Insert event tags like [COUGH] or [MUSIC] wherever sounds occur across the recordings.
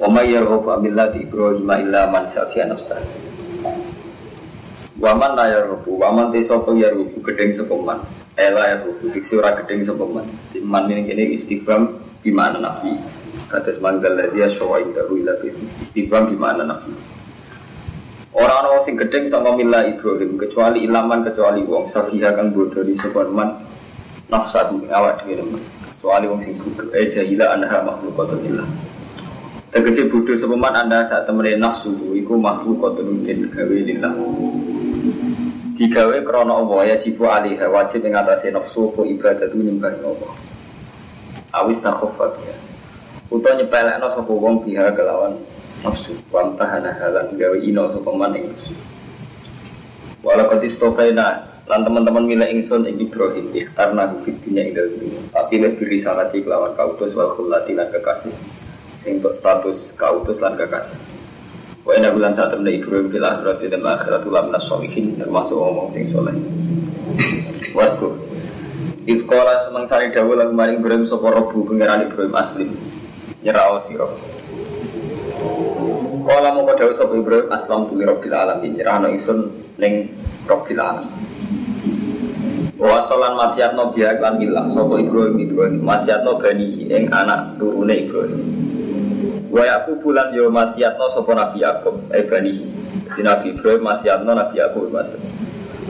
Wa may yarghabu millati Ibrahim illa man safiya nafsah. Wa man la yarghabu wa man te sapa yarghabu gedeng sapa man. Ela yarghabu diksi ora gedeng sapa man. Man ini kene istighfam di mana nabi. Kata semanggal dia syawa indahu ila bi istighfam di mana nabi. Orang orang sing gedeng sama mila Ibrahim kecuali ilaman kecuali wong safiha kang bodoh di man nafsa awak dhewe. Kecuali wong sing bodoh eh jahila anha makhlukatulillah. Tegese bodoh sepeman anda saat temen nafsu iku makhluk kotun mungkin gawe lillah. Digawe krono Allah ya jibu alihah wajib yang atasnya nafsu ku ibadah nyembah Allah. Awis takhofat ya. Uto nyepelekno sapa wong biha kelawan nafsu. Wa tahana halan gawe ino sapa nafsu. Walau kati stokaina lan teman-teman mila ingsun ing Ibrahim ikhtarna fid dunya ing dalem. Tapi lebih risalati kelawan kautus wal khulati lan kekasih sing status kautus lan kekasih. Wa inna bulan saat temen Ibrahim fil akhirati dan akhirat ulam nasolihin termasuk omong sing soleh. Waktu Ifkola semangsani dawu lan maring Ibrahim sapa robu pangeran Ibrahim aslim. Nyerao sira. Kala mau dawu sapa Ibrahim aslam tu rabbil alamin. Nyerahno ingsun ning rabbil alamin. Wasolan masyatno biak lan ilah sapa Ibrahim Ibrahim masyatno bani ing anak turune Ibrahim. Wa Yakub bulan yo masyatno sapa Nabi Yakub eh bani. Di Nabi Ibrahim masyatno Nabi Yakub mas.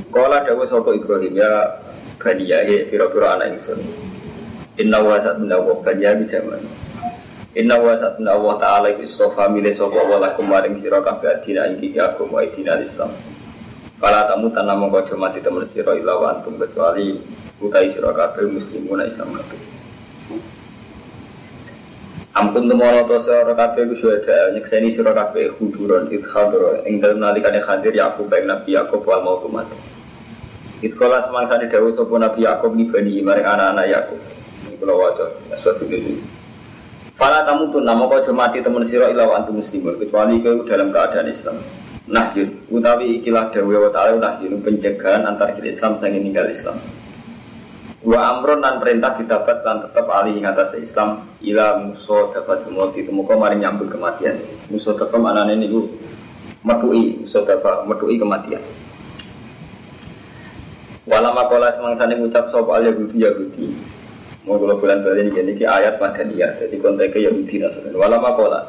Kala dawuh sapa Ibrahim ya bani ya pira-pira anak ingsun. Inna wa satna wa bani ya jaman. Inna wa satna wa ta'ala istofa milih sapa wa lakum maring sira kabeh adina ing Yakub wa dina Islam. Kala tamu tanam mongko mati temen sira ila wa antum kecuali utai sira kabeh muslimuna Islam kabeh. Ampun temono to sira kabeh ku suweda nyekseni sira kabeh huduron idhadro ing dalem nalikane hadir Yakub baik Nabi Yakub wal mau mati. Iskola semangsane dawuh sapa Nabi Yakub ni bani maring anak-anak Yakub. Ini kula waca suatu ini. Fala tamu tun namo kau mati temen sira ila wa antum muslimun kecuali kau dalam keadaan Islam. Nahyun utawi ikilah dawe wa ta'ala nahyun pencegahan antar Islam sang ninggal Islam. Wa amron dan perintah didapat dan tetap alih atas Islam ila musuh dapat mati temuka mari nyambut kematian. Musuh tetap anane niku metui musuh dapat metui kematian. Walama kola semangsane ngucap sapa al Yahudi Yahudi. Mau kalau bulan balik ini ini ayat madaniyah. Jadi konteksnya Yahudi nasaran. Walama kola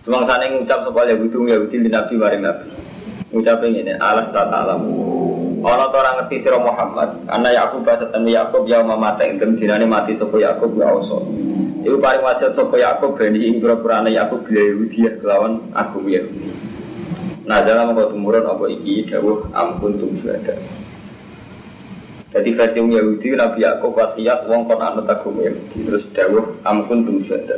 semangsane ngucap sapa al Yahudi Yahudi di Nabi maring Nabi. Ngucap ini alas tak alam. Orang orang ngerti sira Muhammad, anak Yakub bahasa temu Yakub ya mata ing dinane mati sapa Yakub ya oso. Iku paring wasiat sapa Yakub bani ing pura-pura anak Yakub bila Yahudi kelawan aku Yahudi. Nah dalam kau tumurun apa iki dawuh ampun tum syuhada. Jadi versi Yahudi Nabi Yakub wasiat wong kon anut agama Yahudi terus dawuh ampun tum syuhada.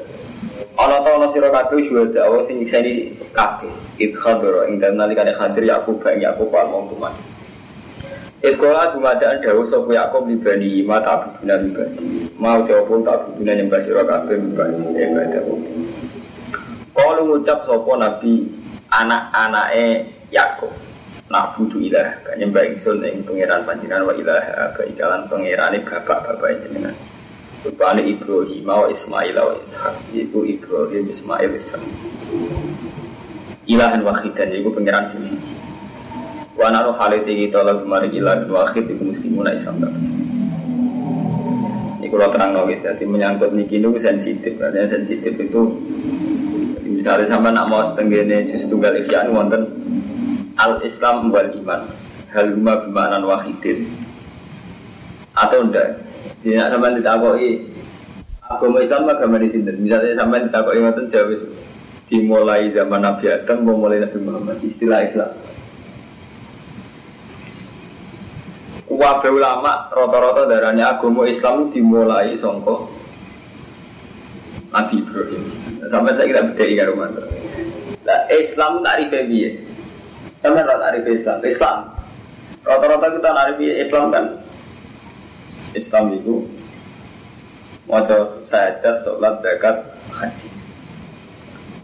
Ana ta ana sira kabeh syuhada Allah sing nyekseni kabeh. Idkhadara ing dalem nalikane hadir Yakub bani Yakub wal mati. Ikola dumadaan dawuh sapa Yakub li bani ma ta'buduna li bani. Mau jawab ta'buduna nyembah sira kabeh li bani ibadah. Kalau ngucap sapa Nabi anak-anake Yakub. Nak budu ilah, nyembah ingsun ing pangeran panjenengan wa ilah ka ikalan pangerane bapak-bapak jenengan. Rupane Ibrahim wa Ismail wa Ishak. Iku Ibrahim Ismail Ishak. Ilahan wahidan iku pangeran sing siji. Wa naru halite kita lagu mari ilah wahid iku muslimun Islam. Ini kalau terang nulis, jadi menyangkut niki itu sensitif, karena sensitif itu misalnya sama nak mau setenggene justru tunggal ikhyan wonten al Islam wal iman. Hal huma bimanan wahidin. Atau enggak tidak sama ditakoi agama Islam agama di sini. Misalnya sama ditakoi wonten jauh dimulai zaman Nabi Adam memulai Nabi Muhammad. Istilah Islam Wabe ulama rata-rata darahnya agama Islam dimulai songko Nabi Ibrahim. sampai saya kita beda ikan rumah. Nah, Islam tarif piye? Sampai rata tarif Islam. Islam. Rata-rata kita tarif Islam kan. Islam itu Wajah sahadat, sholat, zakat, haji.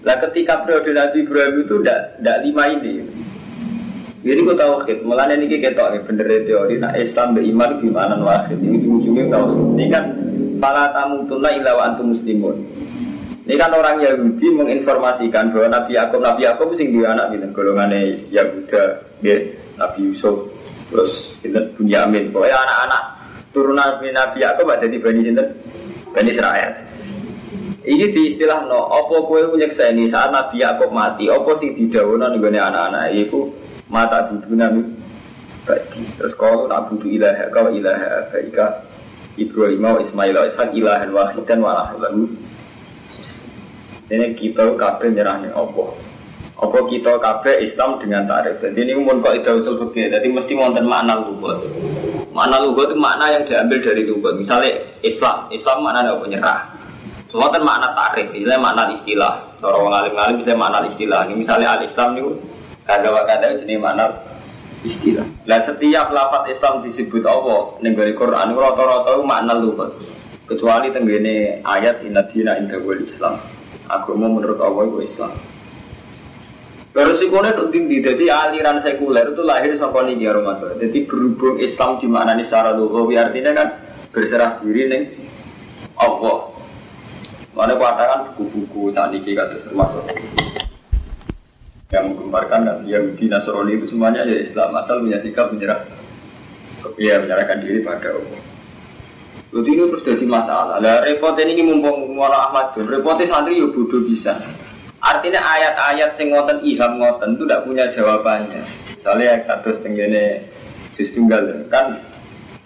Nah ketika periode Nabi Ibrahim itu tidak lima ini. Jadi khid, malah ini kita tahu bener teori. Nah Islam beriman gimana wahid ini ujungnya tahu. Ini kan para tamu tunai ilawa antum muslimun. Ini kan orang Yahudi menginformasikan bahwa Nabi Yakub, Nabi Yakub sing dua anak gitu, golongannya Yahuda, ya, Nabi Yusuf, terus kita Bunyamin. Pokoknya anak-anak turunan Nabi Yakub ada di Bani Sinten, Bani Israel. Ini di istilah no, opo kue ini saat Nabi Yakub mati, opo sing didawono nih anak-anak, itu mata budu nabi bagi. Terus kau nak budu ilaha kau ilaha baika Ibrahim wa Ismail wa Ishak ilahan wahidan wa lalu ini kita kabeh nyerah nih opo. Opo kita kabeh Islam dengan tarif. Jadi ini umum kok itu usul fikih. Jadi mesti wonten makna lugat. Makna lugat itu makna yang diambil dari lugat. Misalnya Islam, Islam makna apa nyerah. Wonten makna tarif, misalnya makna istilah. Cara wong alim-alim bisa makna istilah. Ini misalnya al Islam itu kagak kata jenis makna istilah. Nah setiap lafaz Islam disebut Allah ning Quran rata-rata makna lugat. Kecuali tenggene ayat inna dina inda Islam agama menurut Allah itu Islam. Resikonya itu tinggi, jadi aliran sekuler itu lahir sampai ini Ramadan. Jadi berhubung Islam di mana nih secara lugawi artinya kan berserah diri nih Allah. Mana katakan buku-buku ini kata termasuk yang menggemparkan kan Yahudi Nasrani itu semuanya ya Islam asal punya sikap menyerah ya menyerahkan diri pada Allah. Jadi ini terus jadi masalah. Lah repot ini mumpung Muala Ahmad Dun, repotnya santri ya bodoh bisa. Artinya ayat-ayat sing ngoten iham ngoten itu tidak punya jawabannya. Misalnya kados tenggene sis tunggal kan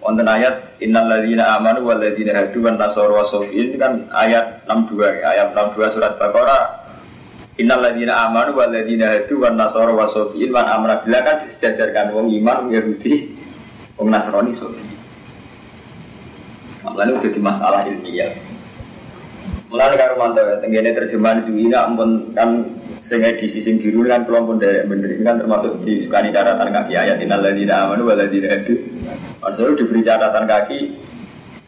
wonten ayat innal ladzina amanu wal ladzina hadu wan nasara kan ayat 62 ayat 62 surat Baqarah Innal ladzina amanu wal ladzina hadu wan nasara wasofiin wan amra bila kan disejajarkan wong iman Yahudi wong Nasrani sofi. Lalu jadi masalah ilmiah. Mulai karo mantap ya, tenggene terjemahan Zuhina ampun kan sing edisi sing biru kan kelompok dari bener kan termasuk disukani catatan kaki ayat innal ladzina amanu wal ladzina hadu. Maksudnya diberi catatan kaki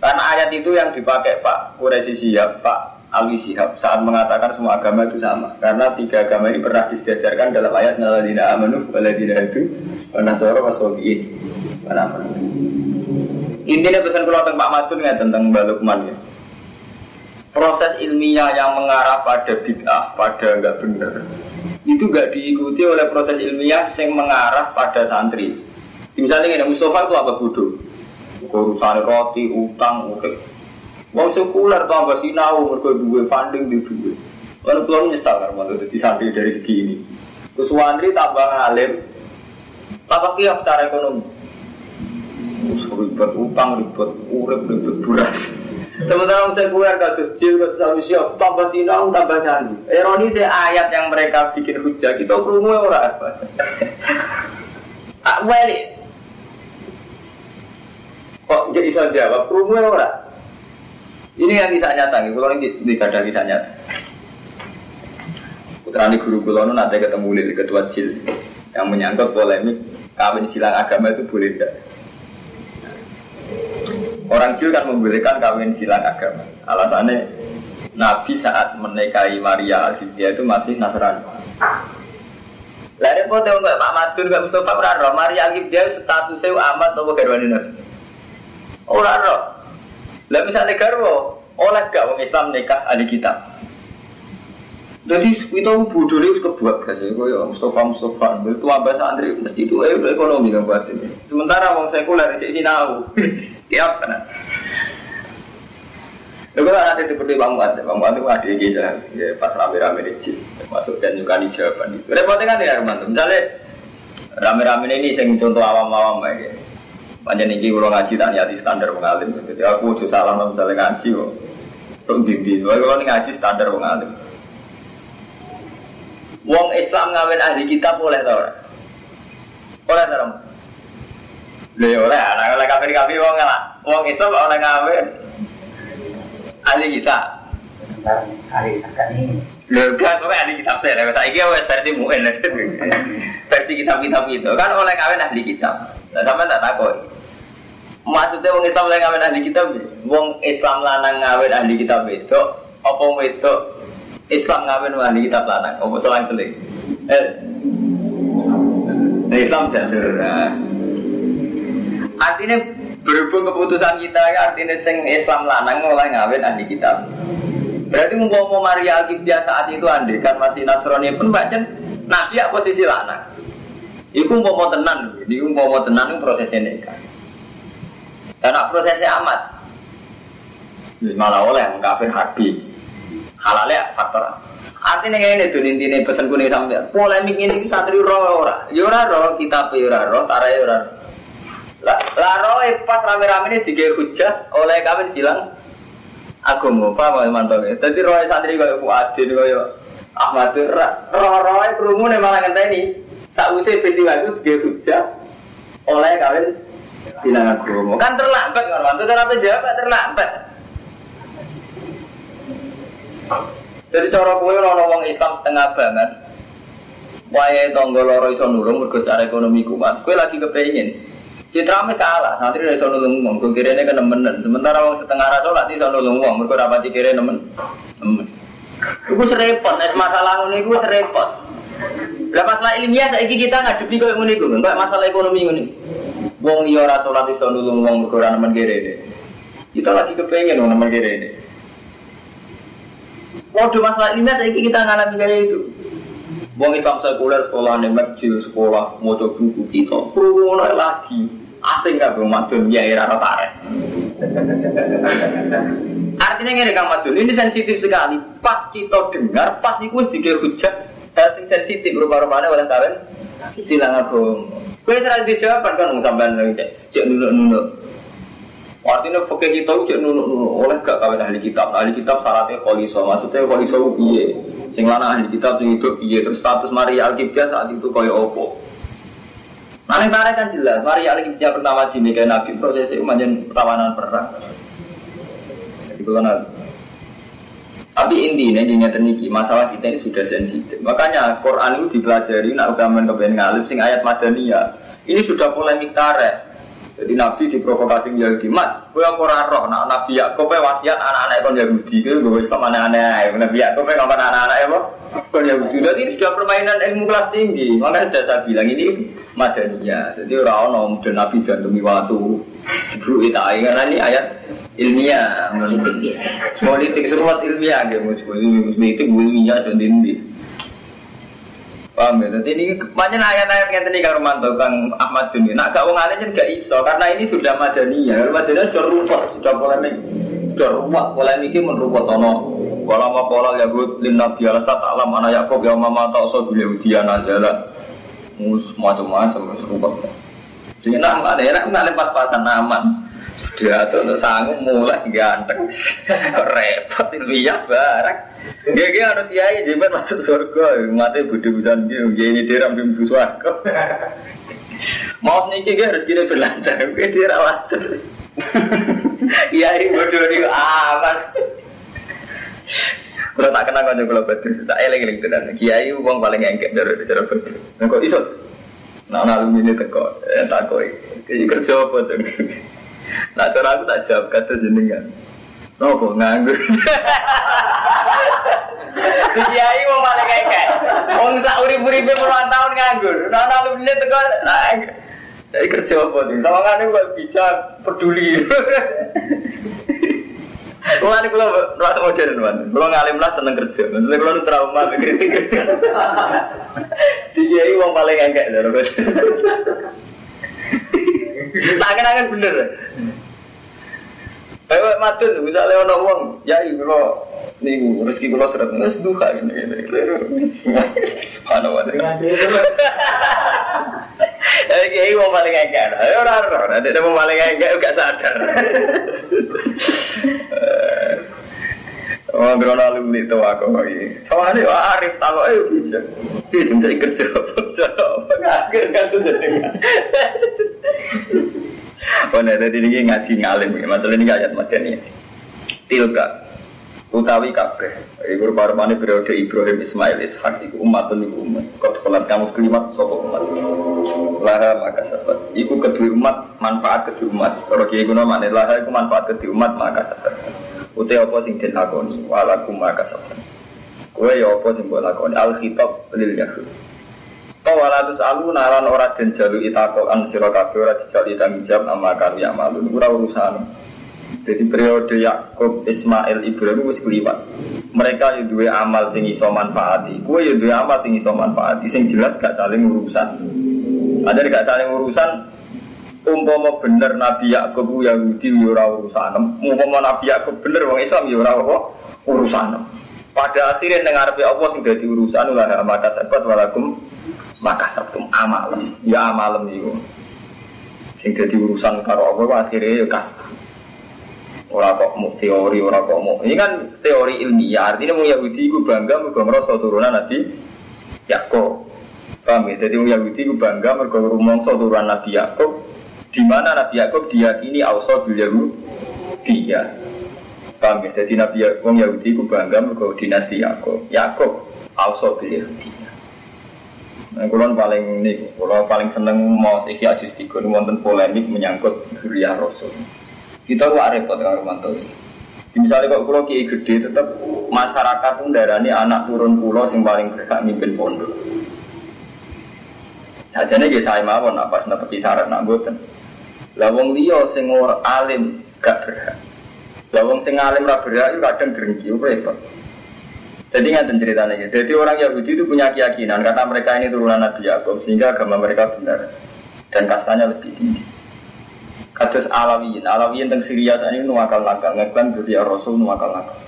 karena ayat itu yang dipakai Pak Quraisy Sihab, Pak Alwi Sihab saat mengatakan semua agama itu sama. Karena tiga agama ini pernah disejarkan dalam ayat innal ladzina amanu wal ladzina hadu wa nasara wa sabiin. Intinya pesan kalau tentang Pak Madun ya tentang Mbak Lukman ya. Proses ilmiah yang mengarah pada bid'ah, pada enggak benar, itu enggak diikuti oleh proses ilmiah yang mengarah pada santri. Misalnya ini Mustafa itu apa bodoh? Urusan roti, utang, urip. Wong sekuler apa sinau, mereka duwe funding di duwe. Lalu tuan nyesal karena jadi santri dari segi ini. Terus santri tambah ngalim, tambah kiak secara ekonomi ribet utang, ribet urip, ribet buras. Sementara saya keluar kasus jil, kasus alusia, tambah sinau, tambah canggih. Ironi saya ayat yang mereka bikin hujah, kita kerungu orang apa? Ah, balik. Kok jadi saya jawab, kerungu orang? Ini yang kisah nyata, kalau ini tidak ada kisah nyata. Putrani guru kulono nanti ketemu di ketua jil yang menyangkut polemik kawin silang agama itu boleh tidak? Orang Jil kan membolehkan kawin silang agama. Alasannya Nabi saat menikahi Maria al itu masih Nasrani. Lah repot untuk Pak Madun gak Mustafa ora Maria al statusnya amat atau garwane Nabi. Ora roh. Lah misalnya garwo oleh gak wong Islam nikah ahli kitab. Jadi itu bodoh itu kebuat kan ya, ya Mustafa Mustafa itu abah santri mesti itu eh ekonomi kan buat ini. Sementara wong sekuler di sini tahu, [LAUGHS] tiap kan. Lalu kalau nanti seperti Bang Mat, Bang Mat itu ada di ya pas rame-rame di masuk dan juga di jawaban itu. Repotnya kan ya Arman, misalnya rame-rame ini saya contoh awam-awam ya. Banyak nih kalau ngaji tak nyati standar mengalim, jadi aku tuh salah misalnya ngaji kok. Terus di kalau ngaji standar mengalim. Wong Islam ngawin ahli kitab boleh tau ora? Oleh tau Lha ya oleh, anak oleh kafir kafir wong lah. Wong Islam oleh ngawin ahli kitab. Ahli kitab ini. Lho kan kok ahli kitab saya, saya wes versi mu'en [LAUGHS] versi kitab-kitab itu kan oleh kawin ahli kitab. Nah, sampai tak takoi. Maksudnya wong Islam oleh kawin ahli kitab, wong Islam lanang ngawin ahli kitab itu, apa itu Islam ngawin ahli kitab lanang, apa selang seling. Eh, nah, Islam jalur. Nah. Artinya berhubung keputusan kita, artinya sing Islam lanang mulai ngawin ahli kitab. Berarti mau Maria Alkitab saat itu andai kan masih Nasrani pun baca Nabi ya posisi lanang. Iku mau tenan, iku mau tenan itu prosesnya nikah. Dan prosesnya amat. Malah oleh kafir harbi. Halalnya faktor. Artinya ini tuh intinya pesan kuning sampai polemik ini satri roh ora. Yura ya roh kita yura roh, tara yura. Lah, lah roh pas rame-rame ini tiga hujat oleh kafir silang agama apa mantap ya jadi roy santri kaya Fuadin kaya Ahmad roh roy kerumun malah ngenteni tak usah peristiwa itu dia hujah oleh kalian bilang agama kan terlambat kan mantu kenapa jawab terlambat jadi cara kue orang orang Islam setengah banget Waya tonggo loro iso nulung mergo ekonomi kuat. Kue lagi kepengen Citra me kalah, santri sono nulung wong, ini kan nemen. Sementara wong setengah rasa lah di sono nulung wong, mereka dapat dikira nemen. Nemen. Iku serepot, es masalah ini gue serepot. Lah masalah ilmiah saiki kita ngadepi koyo ngene iku, enggak masalah ekonomi ngene. Wong iya ora salat iso nulung wong mergo ora nemen kere. Kita lagi kepengen wong nemen kere. Waduh masalah ilmiah saiki kita ngalami kayak itu. Wong Islam sekuler sekolah nih masjid sekolah mau buku kita, perlu lagi asing bro madun ya era tarik artinya ini kang madun ini sensitif sekali pas kita dengar pas itu dikir hujat hal sing sensitif rupa-rupanya oleh kalian silang aku gue serang dijawab kan sampai lagi cek nunuk nunuk Artinya pakai kita cek nunuk nunuk oleh gak kawin ahli kitab. Ahli kitab syaratnya koliso, maksudnya koliso piye. Sing lanang ahli kitab sing hidup piye. Terus status Maria Alkitab saat itu kaya opo. Paling tarik kan jelas, Mari Ali yang pertama di Mega Nabi proses itu manjen pertawanan perang. Jadi kalau tapi intinya di niki masalah kita ini sudah sensitif. Makanya Quran itu dipelajari nak ugaman kepen ngalip sing ayat madaniyah. Ini sudah polemik tarik. Jadi Nabi diprovokasi Yahudi, mat, gue yang kurang roh, nah Nabi Yakub wasiat anak-anak kon Yahudi, gue gue Islam aneh-aneh, Nabi Yakub kapan anak-anak ya, kon Yahudi. Jadi ini sudah permainan ilmu kelas tinggi, makanya sudah saya bilang ini Madaniyah. Jadi orang orang muda Nabi dan demi waktu. Bro itu karena ini ayat ilmiah. Politik seruat ilmiah dia politik ilmiah dan ini. Paham ya? Jadi ini banyak ayat-ayat yang tadi Kang Romanto, Kang Ahmad Juni. Nak gak wong alim gak iso karena ini sudah Madaniyah. Madaniyah sudah rumput, sudah polemik. Sudah rumput, polemik ini menrumput tono. Walau ma pola ya gue lin nabi alas tak alam anak Yakob yang mama so beliau dia nazala mus macam-macam serupa. Jadi nak ada enak nggak pas-pasan aman. Dia tuh sanggup mulai ganteng, [LAUGHS] repot lihat barang. Dia dia harus kiai dia masuk surga, mati dia, dia ini dia ramping surga. Mau nih dia harus gini berlancar, dia rawat. Kiai bodoh dia aman. Kalau tak kenal kan kalau betul, tak eling eling tenan. Kiai uang paling engkek dari cara betul. Nah kok iso? Nah nalu ini teko, eh tak koi. Kiai kerja apa tuh? Nah cara aku tak jawab kata jenengan. Nopo nganggur. [LAUGHS] Kiai uang paling engkek. Wong sak urip-uripe puluhan tahun nganggur. Nah nalu ini teko. Kiai kerja apa tuh? Tawangannya buat bisa peduli. Mulane kula rasa modern man. Kula ngalim lah seneng kerja. Maksudnya kula nu trauma [LAUGHS] kritik. Dikiai wong paling engkek lho. Tak kenangan bener. Ayo matun misalnya ono wong, yai kula niku rezeki kula seret wis duha ngene ngene. Subhanallah. Eh kiai wong paling engkek. Ayo ora ora, nek wong paling engkek gak sadar. Oh, grono alumni itu aku lagi. Sama ini wah Arif tahu ayo bisa. Itu jadi kerja kerja. Akhir kan tuh jadi. Oh, nah, tadi ini ngaji ngalim. Masalah ini ayat ini. Tilka. utawi kabeh. Iku rupa-rupane periode Ibrahim Ismail Ishak iku umatun iku umat. Kau kolat kamu sekelimat sapa umat. Laha maka sabat. Iku kedua umat manfaat kedua umat. Kalau kiai guna mana laha iku manfaat kedua umat maka sabat. Utai apa sing den lakoni walakum maka sabat. Kowe ya apa sing mbok lakoni al lil yahud. Kau walatus alu naran ora den jalu itakokan sira kabeh ora dijali tanggung jawab nama kami amalun ora urusan. Jadi periode Yakub, Ismail, Ibrahim wis. Mereka yang dua amal sing iso manfaati. Kue yang dua amal sing iso manfaati. Sing jelas gak saling urusan. Ada gak saling urusan. Umpama bener Nabi Yakub Yahudi yura urusan. Umpama Nabi Yakub bener wong Islam yura apa? Urusan. Pada akhirnya dengar Allah sing dadi urusan ulah maka sabat walakum maka sabtum amal. Ya amalem iku. Sing dadi urusan karo Allah akhirnya ya kasih Ora kok mau teori, ora kok mau. Ini kan teori ilmiah. Artinya mau Yahudi itu bangga mergo merasa turunan Nabi Yakub. Paham ya? Jadi mau Yahudi itu bangga mergo rumongso turunan Nabi Yakub. Di mana Nabi Yakub diyakini ausa bil Yahudi ya. Paham ya? Jadi Nabi Yakub Yahudi itu bangga mergo dinasti Yakub. Yakub ausa bil Yahudi. Nah, kulon paling ini, kulon paling seneng mau sih ajus tiga wonten polemik menyangkut Suriah Rasul. Kita kok repot dengan Romanto. Misalnya kok pulau kiai gede, tetap masyarakat pun darah ini anak turun pulau yang paling berhak mimpin pondok. Hajane ya saya mawon apa sing tepi syarat nak mboten. Lah wong liya sing alim gak berhak. Lah wong sing alim ra berhak kadang drengki repot. Jadi nggak ceritanya gitu. Jadi orang Yahudi itu punya keyakinan kata mereka ini turunan Nabi Yakub sehingga agama mereka benar dan kastanya lebih tinggi. Kados alawiyin, alawiyin teng Syria saat ini nuwakal nakal, ngeklaim dari Rasul nuwakal nakal.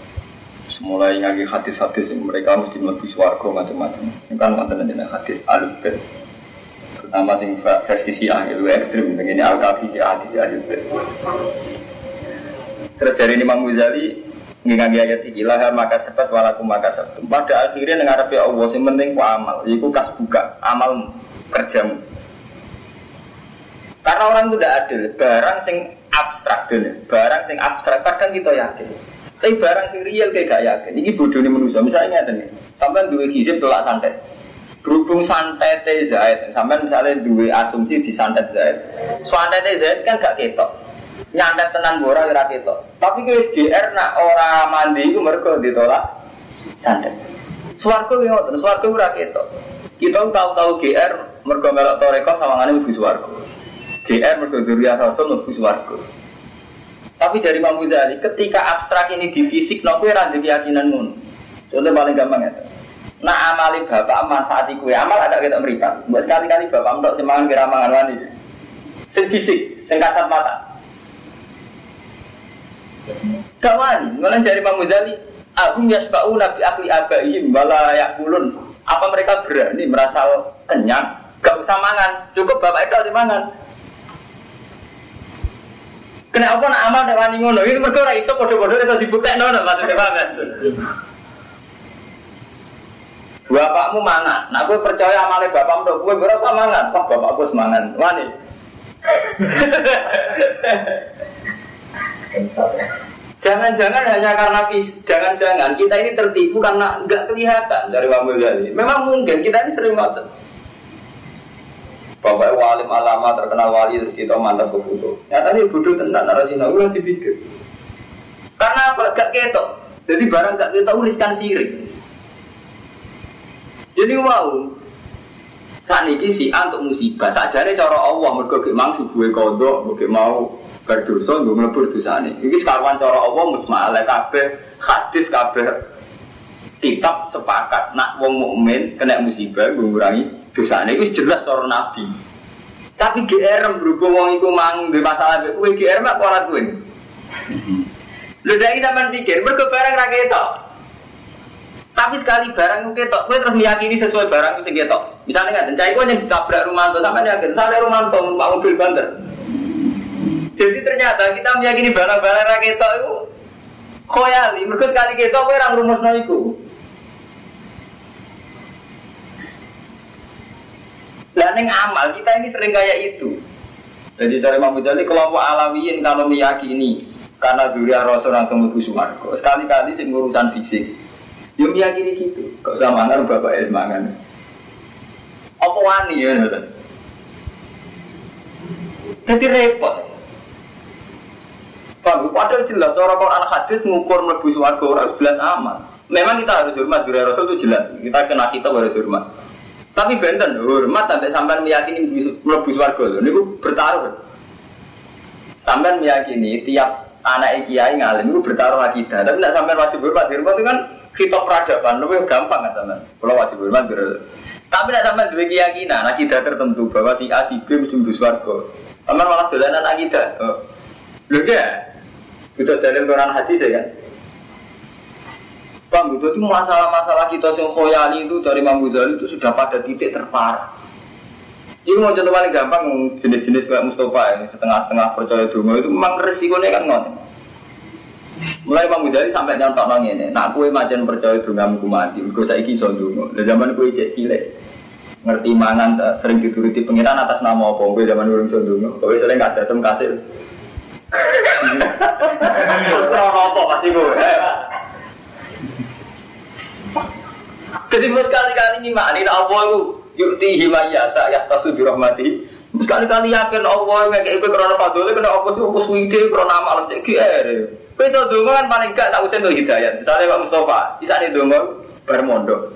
Semulai ngaji hadis-hadis mereka mesti mlebu swarga macam-macam. Ini kan wonten dengan hadis alubet. Terutama sing versi Syiah itu ekstrim, begini al-kafi hadis alubet. Terus dari Imam Ghazali ngaji ayat iki lah maka sepat walaku maka sepat. Pada akhirnya dengar Allah sing penting ku amal, yaiku kas buka amal kerjamu. Karena orang itu tidak adil. Barang sing abstrak dulu. Barang sing abstrak kadang kita yakin. Tapi barang sing real kayak gak yakin. Ini bodoh ini manusia. Misalnya nih, sampai dua hizib tolak santet. Berhubung santet Zaid, sampai misalnya dua asumsi di santet Zaid. Santet Zaid kan gak ketok. Nyantet tenan bora ora ketok. Tapi ke SGR nak orang mandi itu mereka ditolak santet. Suwargo yang ngotot, suwargo ora ketok. Kita tahu-tahu GR mereka melok toreko sama ngane lebih suwargo. GR mergo dzurriyyah Rasul mlebu swarga. Tapi dari Imam Ghazali, ketika abstrak ini di fisik, no kue rada keyakinan ngono. Contoh paling gampang ya. Nah amali bapak manfaati kue amal ada kita meripat. Buat sekali-kali bapak untuk semangan kira mangan wani. Fisik, sing kasat mata. Gak wani, mulai dari Imam Ghazali, Agum yasba'u nabi akli abaihim wala yakulun. Apa mereka berani merasa kenyang? Gak usah mangan, cukup bapak itu harus mangan. Kenapa nak amal nek wani ngono? Ini mergo ora iso padha-padha iso dibuktekno nek maksudnya paham Bapakmu mana? Nak gue percaya amalnya bapakmu untuk gue berapa mangan? Wah bapakku semangan, wani. [LAUGHS] Jangan-jangan hanya karena jangan-jangan kita ini tertipu karena nggak kelihatan dari Wamil Memang mungkin kita ini sering ngotot. Bapak walim alama terkenal wali terus kita mantap ke. Ya tadi bodoh tentang narasi nabi yang dipikir. Karena apa? Gak ketok. Jadi barang gak ketok riskan sirik. Jadi wow. Saat ini si untuk musibah. Saat jari cara Allah mereka ke mang subuh kodok, mereka mau berdosa, gue melebur dosa ini. Ini sekarang cara Allah musmalah kabe hadis kabe kitab sepakat nak wong mukmin kena musibah gue ngurangi dosa ini jelas cara nabi tapi GR berhubung wong iku mang di masalah gue GR mak pola gue [LAUGHS] lu dari zaman pikir mereka barang rakyat tapi sekali barang itu ketok, gue terus meyakini sesuai barang itu ketok. Misalnya nggak, dan gue yang ditabrak Rumanto, sama yakin, saya Rumanto, pak mobil banter. Jadi ternyata kita meyakini barang-barang rakyat itu koyali, mereka sekali ketok, gue orang rumus itu. Lah amal kita ini sering kayak itu. Jadi dari Imam Ghazali kelompok alawiyin kalau meyakini karena durian rasul langsung mlebu swarga. Sekali-kali sing urusan fisik. Yo meyakini gitu. Kok usah mangan bapak es mangan. Apa wani ya. Jadi repot. Pak, padahal jelas orang Quran hadis ngukur mlebu swarga ora jelas aman. Memang kita harus hormat durian rasul itu jelas. Kita kena kita harus hormat. Tapi benten hormat sampai sampai meyakini mlebu swarga lho niku bertaruh. Sampai meyakini tiap anak kiai ngalim itu bertaruh akidah. Tapi tidak sampai wajib hormat. Hormat itu kan kita peradaban lebih gampang kan teman. Kalau wajib hormat Tapi tidak sampai dua keyakinan akidah tertentu bahwa si A si B mesti mlebu swarga. Sampai malah dolanan akidah. Oh. Lho ya. Kita dalam Quran hadis ya kan. Bang, itu masalah-masalah kita yang khoyali itu dari Imam Ghazali itu sudah pada titik terparah. Ini mau contoh paling gampang jenis-jenis kayak Mustafa ini setengah-setengah percaya dulu itu memang resikonya kan ngon. Mulai Imam Ghazali sampai nyontok nong ini, nak kue macan percaya nggak mati, gue saya kisah dulu. Dari zaman kue cek cilik, ngerti mangan sering dituruti pengiran atas nama apa, gue zaman dulu kisah dulu. Kue sering kasih tem kasih. Terus apa pasti gue. Jadi mus kali-kali ini mak ini Allah itu yukti himayasa ya tasu dirahmati. Sekali-kali yakin Allah yang kayak itu karena fadolnya kena apa sih apa suwide karena amal cek GR. Kau itu dulu kan paling gak usah tuh hidayat. Misalnya Pak Mustafa, bisa nih dulu bermondok.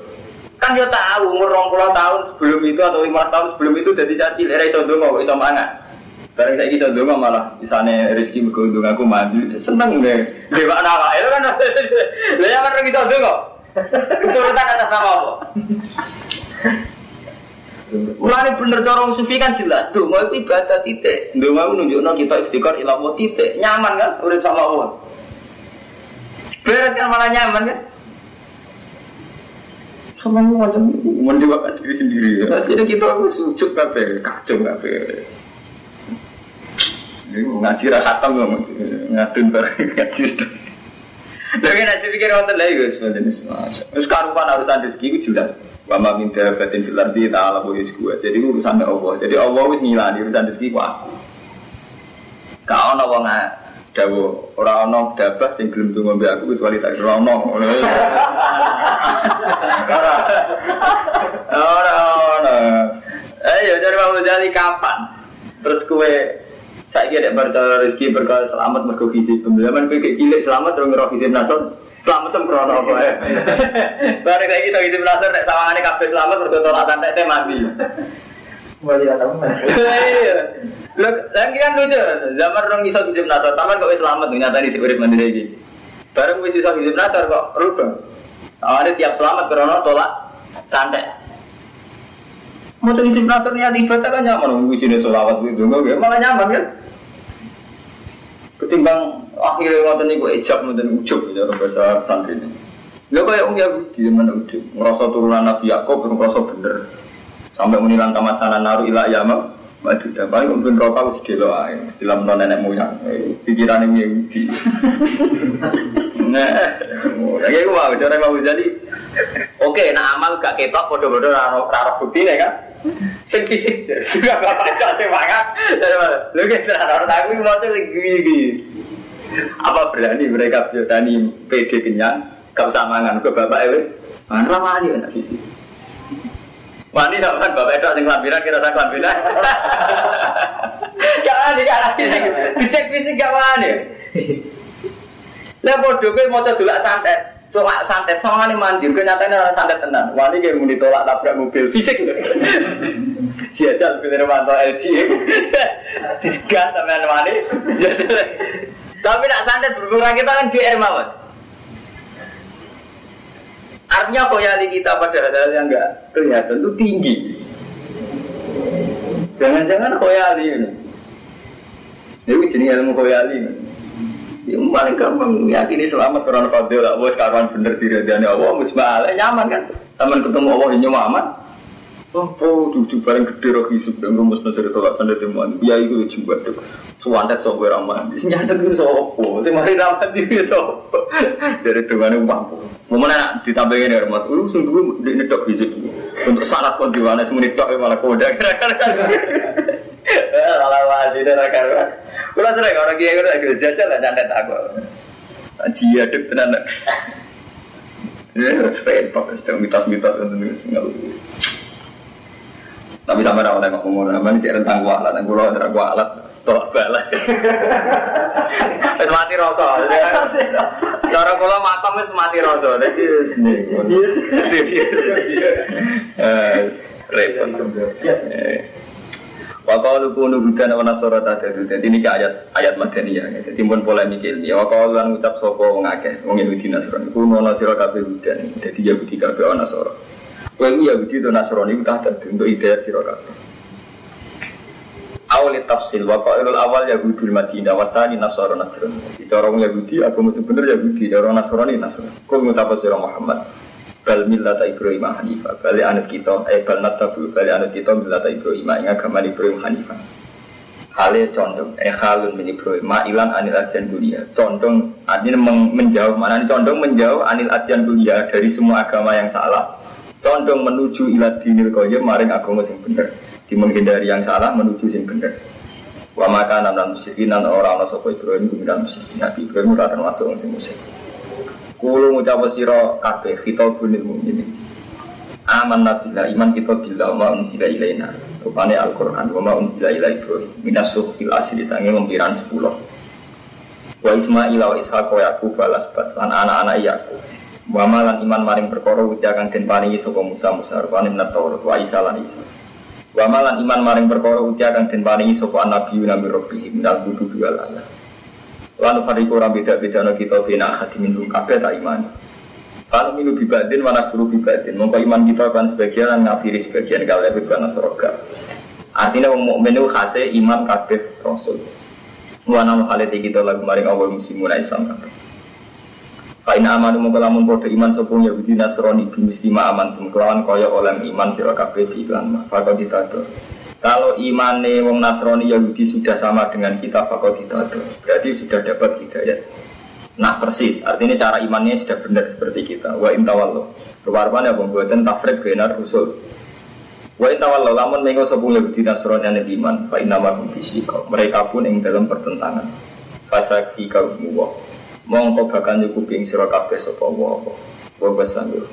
Kan dia tahu umur 20 tahun sebelum itu atau lima tahun sebelum itu jadi caci lera itu mau itu mangan. Barang saya kisah dulu malah misalnya rezeki berkunjung aku mandi seneng deh. Dewa anak itu kan. [LAUGHS] Yang kan kita dulu Turutan atas nama apa? Mulai bener corong sufi kan jelas. Mau itu ibadah titik. Mau nunjukno kita istiqor ilawo titik. Nyaman kan? Urip sama Allah. Beres kan malah nyaman kan? Sama macam mendewakan diri sendiri. Akhirnya kita harus sujud kafe, kacau kafe. Ngaji rahatam ngomong, ngadun bareng [LAUGHS] ngaji. Tapi nanti pikir wonten lagi guys, wonten semua. Terus karupan urusan rezeki itu jelas. Wa ma min dabatin fil ardi ta'ala wa rizquha. Jadi urusannya Allah. Jadi Allah wis ngilani urusan rezeki ku aku. Ka ono wong dawo ora ono dabah sing gelem donga mbek aku kecuali tak ora ono. Ora ono. Eh dari mau jadi kapan? Terus kue saya kira berkah rezeki berkah selamat mergo gizi pembelajaran kowe cilik selamat terus ngerok gizi nasor selamat sembrono apa ya bareng kayak gitu gizi nasor nek sawangane kabeh selamat mergo tolak santai teh mati tahu [LAUGHS] iya Lho, lagi kan lucu, zaman orang iso gizi nasor, taman kok selamat nyata di urip mandiri iki. Bareng wis iso gizi nasor kok rubah. Awalnya tiap selamat karena tolak santai. Mau tuh isi nasar niat ibadah kan nyaman, wis ini solawat itu enggak malah nyaman kan. Ketimbang akhirnya ngotot niku ejab ngotot ujub ya bahasa santri ini. Gak kayak Om Yahudi mana ujub, ngerasa turunan Nabi Yakob ngerasa bener. Sampai menilang tamat sana naru ila yama, maju dan paling mungkin rokok harus delo aja, istilah non nenek moyang, pikiran yang Yahudi. [LAUGHS] Nah, kayak gue mau cara mau jadi. Oke, nah amal gak ketok, bodoh-bodoh raro bukti kan. Sing juga bapak cok semangat. Lu kita orang aku mau tuh gini Apa berani mereka berani PD kenyang? Sama mangan ke bapak ewe? Mana wani anak fisik? Wani sama bapak itu sing lampiran kita tak lampiran. Gak wani gak lagi dicek fisik gak wani. Lah bodoh kowe mau dulak santet. Tolak santet sama nih mandi, kenyataannya orang santet tenan. Wani kayak mau ditolak tabrak mobil fisik. Jajal pilih Romanto LG. Digas sama wani. Tapi nak santet berkurang kita kan GR mawon. Artinya koyali kita pada hal yang enggak kelihatan itu tinggi. Jangan-jangan koyali ini. Ini jenis ilmu koyali ini. Yang paling gampang yakini selamat karena fadil lah. Wah sekarang bener diri dia Allah mujmal nyaman kan. Taman ketemu Allah ini aman. Oh, oh, duduk bareng gede roh hisub dan rumus mencari tolak sanda temuan. Ya itu juga tuh. Suwantet sok ramah. Senjata itu sopo. Si mari ramah di sopo. Dari tuan mampu. Mau mana ditambahin ya rumah. Lu sungguh di nedok hisub. Untuk syarat pun di mana semenit kok malah koda. Salah mandi dan karuan. Kalau sering orang kiai jajal lah nyantet aku. Jia dek tenan. Repot, sedang mitos-mitos. Tapi sama orang yang ngomong, apa ini cek rentang kualat, dan kulo antara kualat, tolak balik. Terus mati rokok. Cara kulo matang wis mati rokok. Jadi sini. Eh, repot. Eh. Wakal kunu hudan wa nasara tadadu. Jadi ini ayat ayat madaniyah. Jadi pun polemik ini. Wakal lan ucap sopo wong akeh wong Yahudi Nasrani. Kuno nasira kabeh hudan. Jadi Yahudi kabeh ana nasara. Kowe ku Yahudi to Nasrani ku tak dadi untuk hidayah sira kabeh. Awal tafsil wa qailul awal Yahudi Madinah wa tsani Nasara Nasrani. Cara wong Yahudi agama sebener Yahudi, cara Nasrani Nasrani. Kul ngucap sira Muhammad bal millata Ibrahim Hanifah. Bali anut kita eh bal natabu bali anut kita millata Ibrahim ing agama Ibrahim Hanifah. Hale condong eh halun min Ibrahim ilan anil ajian dunia. Condong artinya menjauh mana condong menjauh anil ajian dunia dari semua agama yang salah. Condong menuju ilat dinil koyem maring agama sing bener. Menghindari yang salah menuju sing bener. Wa maka nan musyrikin nan orang ana sapa Ibrahim kuwi musyrikin. Nabi Ibrahim ora termasuk sing Kulo ngucap sira kabeh khitabul mukminin. Aman nabila iman kita bila ma unsila ilaina. Rupane Al-Qur'an wa ma unsila ila Ibrahim. Minas asli sange mempiran 10. Wa Ismail wa Ishaq wa Yaqub balas bat lan anak-anak Yaqub. Wa malan iman maring perkara ucapan den paringi sapa Musa Musa rupane minat wa Isa lan Isa. Wa malan iman maring perkara ucapan den paringi sapa Nabi Nabi Rabbi minal budu dua. Lalu fariku orang beda-beda no kita bina hati minum kafe tak iman. Kalau minum bibadin mana guru bibadin. Mongko iman kita kan sebagian ngafiri sebagian kalau lebih karena soroga. Artinya mukmin itu khasnya iman kafe rasul. Wana halati kita lagu maring awal musim mulai kafe. Kain aman mongko lamun podo iman sopung Yahudi Nasrani bimuslima aman kelawan kaya oleh iman sira kabeh di iklan mah. Fakau. Kalau imane wong Nasrani Yahudi sudah sama dengan kita fakot ada, berarti sudah dapat hidayat. Nah persis, artinya cara imannya sudah benar seperti kita. Wa intawallo. Kewarman ya pembuatan tafrik benar usul. Wa intawallo lamun mengo sepung Yahudi Nasrani yang iman. Fa inama fisiko. Mereka pun yang dalam pertentangan. Fasaki kaum wa. Mongko bakal nyukupi ing sira kabeh sapa wa. Wa basandur.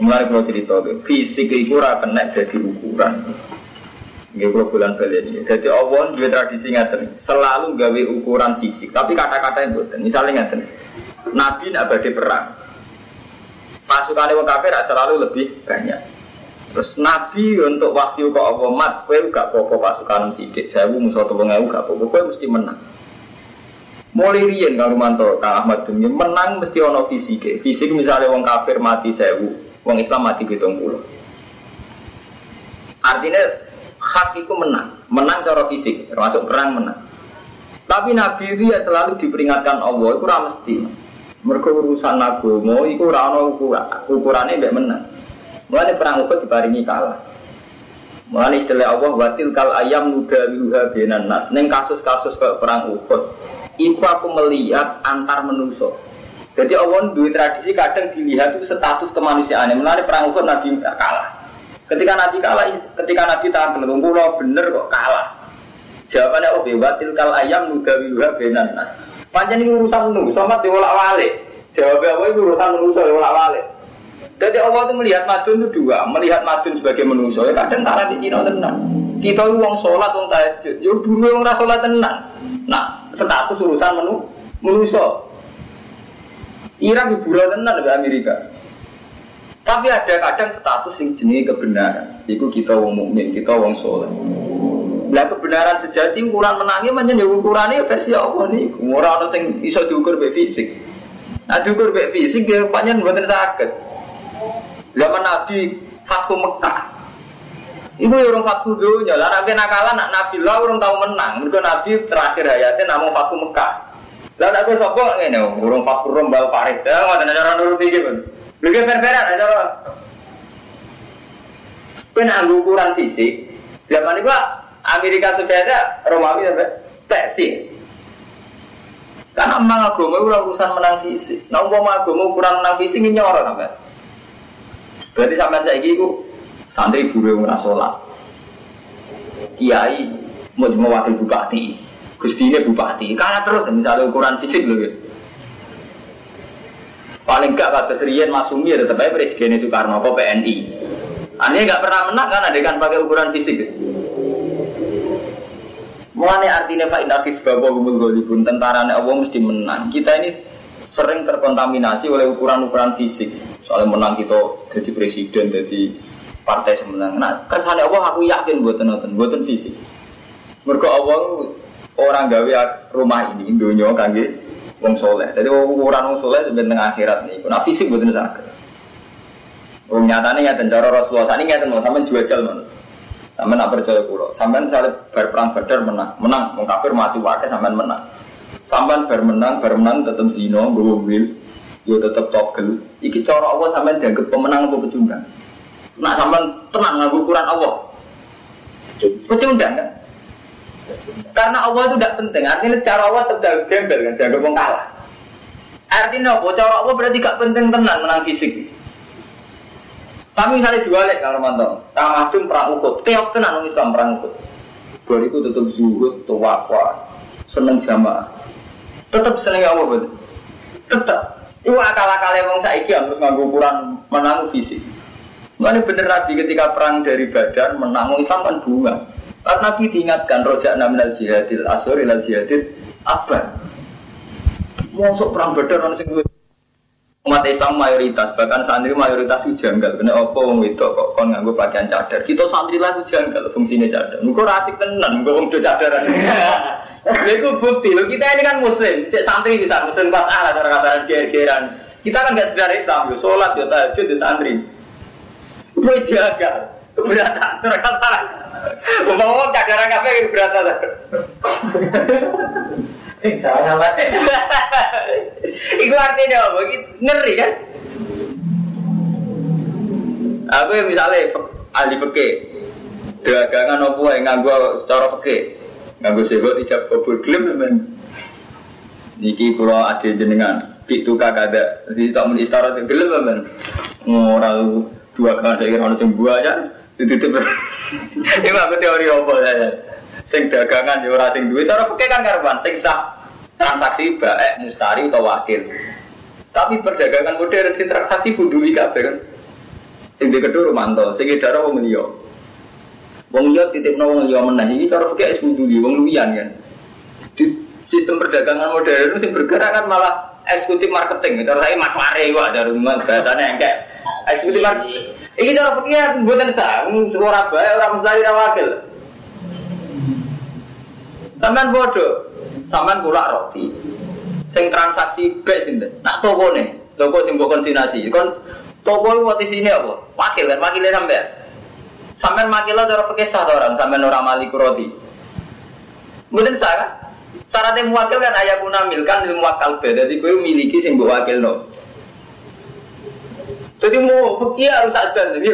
Mulai kalau cerita, fisik itu kena jadi ukuran. Nggih kula bulan ini. Jadi Allah dua tradisi ngaten, selalu gawe ukuran fisik, tapi kata-kata yang buatan. Misalnya ngaten, Nabi nak badhe perang. Pasukan wong kafir selalu lebih banyak. Terus Nabi untuk waktu kok Allah mat, kowe gak apa-apa pasukan sidik, sewu musuh tolong ewu gak apa-apa, kowe mesti menang. Mulai riyen Kang Rumanto, Kang Ahmad Dunya menang mesti ono fisik. Fisik misalnya wong kafir mati sewu, wong Islam mati pitung puluh. Artinya hak itu menang, menang cara fisik, termasuk perang menang. Tapi Nabi itu ya selalu diperingatkan Allah, itu ramah mesti. Mereka urusan agama, itu ukuran, ukurannya tidak menang. Mulai perang Uhud dibaringi kalah. Mulai istilah Allah, watil kal ayam nuda wiluha benan nas. Neng kasus-kasus ke perang Uhud, itu aku melihat antar menuso. Jadi Allah dua tradisi kadang dilihat itu status kemanusiaan. Mulai perang Uhud Nabi kalah. Ketika Nabi kalah, ketika Nabi tahan belum lo bener kok kalah. Jawabannya oh batil kal ayam nugawiha benan. Panjang ini urusan nu, sama diolak wale. Jawabnya apa itu urusan manusia diolak wale. Jadi Allah itu melihat madun itu dua, melihat madun sebagai manusia. Ya kadang tanah di Cina tenang. Kita uang sholat, uang tahajud. Ya dulu yang rasa sholat tenang. Nah, status urusan menu manusia. Irak hiburan tenang di Amerika. Tapi ada kadang status yang jenis kebenaran. Itu kita wong mukmin, kita wong soleh. Nah kebenaran sejati ukuran menangnya mana ya ukurannya versi apa nih? Orang orang yang bisa diukur be fisik. Nah diukur be fisik dia panjang buatan sakit. Zaman Nabi Fathu Mekah. Ibu ya orang Fathu dunia, lah nabi nakalan nak Nabi lah orang tahu menang. Mereka Nabi terakhir hayatnya namun Fathu Mekah. Lalu aku sopok ini, orang Fathu Rombal Paris. Ya, nggak ada cara nurut gitu. Lagi berbeda ada apa? Kena ukuran fisik. Zaman itu Amerika ada Romawi apa? Persia. Karena emang agama itu urusan menang fisik. Nah, umpama agama ukuran menang fisik ini nyorot sampai. Berarti sampai saya itu santri guru yang sholat. Kiai mau wakil bupati, gusti ini bupati, karena terus misalnya ukuran fisik loh ya. Paling gak kata Serian Masumi ya tetap aja Presiden Soekarno kok PNI. Aneh gak pernah menang kan ada kan pakai ukuran fisik. Mulane artinya Pak Inafis Bapak Gumul tentara Allah mesti menang. Kita ini sering terkontaminasi oleh ukuran-ukuran fisik. Soalnya menang kita jadi presiden, jadi partai semenang. Nah, kesannya Allah aku yakin buat nonton, buatan fisik. Mereka Allah orang gawe rumah ini dunia kangge wong soleh. Jadi ukuran wong soleh sebenarnya akhirat nih. Nah fisik buatan sakit. Wong nyatanya ya cara Rasulullah. Ini nyata mau sampai jual jalan. Sampai nak percaya pulau. Sampai misalnya berperang badar menang, menang, mengkafir mati wakai sampai menang. Sampai bermenang, bermenang tetap zino, wil, yo tetap togel. Iki cara Allah sampai dianggap pemenang atau pecundang. Nak sampai tenang ngaku ukuran Allah. Pecundang kan? Karena Allah itu tidak penting. Artinya cara Allah tetap gembel kan, dianggap kalah. Artinya apa? Cara Allah berarti gak penting tenang menang fisik. Kami misalnya lek kalau mantap, Kang Madum perang ukut, keok tenan orang Islam perang ukut. Bar itu tetap zuhud, tawakwa, seneng jamaah. Tetap seneng Allah betul. Tetap. Itu akal-akal yang saiki harus nganggo ukuran menang fisik. Mana bener Nabi ketika perang dari Badar menang Islam kan bunga. Karena Nabi diingatkan rojak naminal jihadil asur ilal jihadil apa? Masuk perang Badar orang sing umat Islam mayoritas bahkan santri mayoritas itu janggal. Kena opo wong itu kok kon nganggo pakaian cadar? Kita santri lah itu janggal fungsinya cadar. Engko rasik tenan engko wong do cadaran. [LAUGHS] Itu bukti. Lo kita ini kan muslim. Cek santri bisa muslim pas ala cara kata ger-geran kita kan gak sedar Islam yo sholat yo tahajud yo santri. Gue jaga keberatan terkata Umpama cadaran kafe keberatan Sing salah mati. Iku artinya apa? Ngeri kan? Aku yang misalnya ahli peke, dagangan apa yang nganggo cara peke, nganggo sebut ijab kabul gelem men. Niki pulau ade jenengan, pitu kakak ada, jadi tak muni istara gelem men. Ngoral dua kali saya kira orang buah aja, itu Ini aku teori apa saya? Sing dagangan ya sing duwe cara peke kan karuan, sing sah transaksi baik mustari atau wakil. Tapi perdagangan modern sing transaksi buduli kabeh kan. Sing di kedua romanto, sing darah wong liya. Wong liya titipno wong liya meneh iki cara fikih es buduli wong liyan kan. Di sistem perdagangan modern sing bergerak kan malah eksekutif marketing. Cara saya kok ada rumah bahasanya enggak. Eksekutif marketing. Iki cara fikih mboten sah, ora bae ora mustari ora wakil. Sampeyan bodoh, sampean kula roti. Sing transaksi bek sinten? Nak toko nih, toko sing mbok konsinasi. Kon toko iki sini apa? Wakil kan, wakilnya sampean. Sampean makila cara pakai sah orang, sampean ora mali roti. Mungkin sah kan? Syaratnya muwakil kan ayah guna milkan ilmu beda, jadi gue miliki sing wakil no. Jadi mau fakir harus ada jadi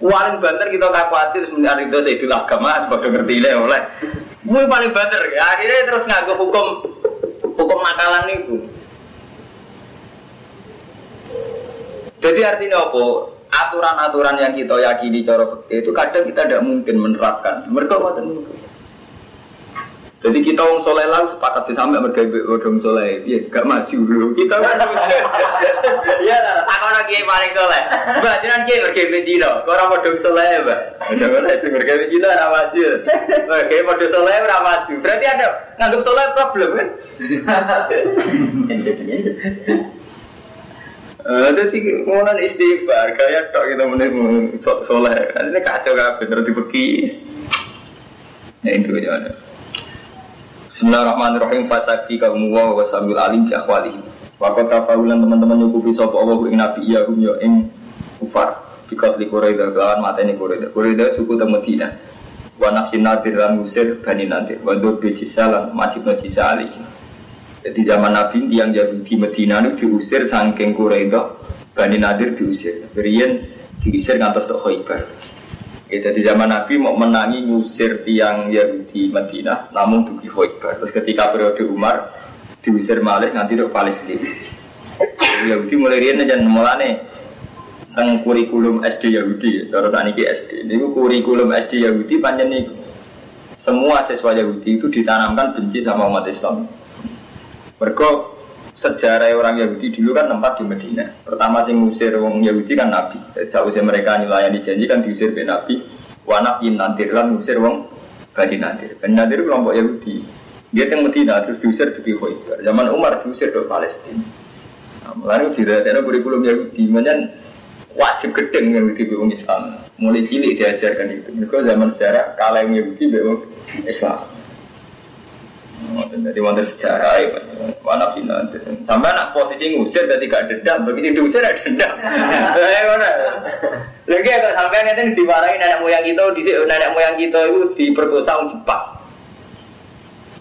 Paling banter kita khawatir sebenarnya itu saya itu agama sebagai ngerti oleh. Mui paling banter ya. Akhirnya terus ngaku hukum hukum nakalan itu. Jadi artinya apa? Aturan-aturan yang kita yakini cara itu kadang kita tidak mungkin menerapkan. Mereka mau jadi kita wong soleh lah sepakat sih sampai mereka bodong soleh, ya gak maju dulu. Kita Iya, aku orang kiai paling soleh. Mbak, jangan kiai mereka Cina, kau orang bodong soleh mbak. Jangan lah, mereka Cina orang maju. Kiai bodong soleh orang maju. Berarti ada nganggap soleh problem kan? Jadi kemudian istighfar, kayak tok kita mulai soleh. Ini kacau kan, bener dibekis. Ya itu aja ada. Bismillahirrahmanirrahim fasaki kaum wa wa sambil alim fi akhwalihi. Wakot kafahulan teman-teman nyukupi sapa Allah ing nabi iya hum yo ing kufar. Bikat li Quraida kelawan mateni Quraida. Quraida suku te Madinah. Wa nafsin nadir lan musir bani nadir. Wa dur bi cisalan majib no cisali. Jadi zaman Nabi yang Yahudi Medina itu diusir saking Quraida, Bani Nadir diusir. Berian diusir ngantos tok Khaibar. Ya, jadi zaman Nabi mau menangi ngusir tiang Yahudi Madinah, namun dugi Khaybar. Terus ketika periode Umar diusir Malik nanti dok Palestina. Yahudi mulai rian dan mulane teng kurikulum SD Yahudi, terus aniki SD. Ini kurikulum SD Yahudi panjang nih. Semua siswa Yahudi itu ditanamkan benci sama umat Islam. Mereka sejarah orang Yahudi dulu kan tempat di Medina. Pertama sing ngusir wong Yahudi kan Nabi. Usir mereka nyulayani janji kan diusir be Nabi. Wanaf in nantir kan ngusir wong Bani Nadir. Bani Nadir kelompok Yahudi. Dia yang Medina terus diusir di Khaybar. Zaman Umar diusir ke Palestina. Nah, mulai tidak ada kurikulum Yahudi. Kemudian wajib gedeng di wong Islam. Mulai cilik diajarkan itu. Mereka zaman sejarah yang Yahudi wong Islam. Jadi wonten sejarah ya, mana final. Sampai anak posisi ngusir jadi gak dendam, begitu diusir ada dendam. Ya mana? Lagi agak sampai nanti dimarahin nenek moyang kita, di nenek moyang kita itu diperkosa orang Jepang,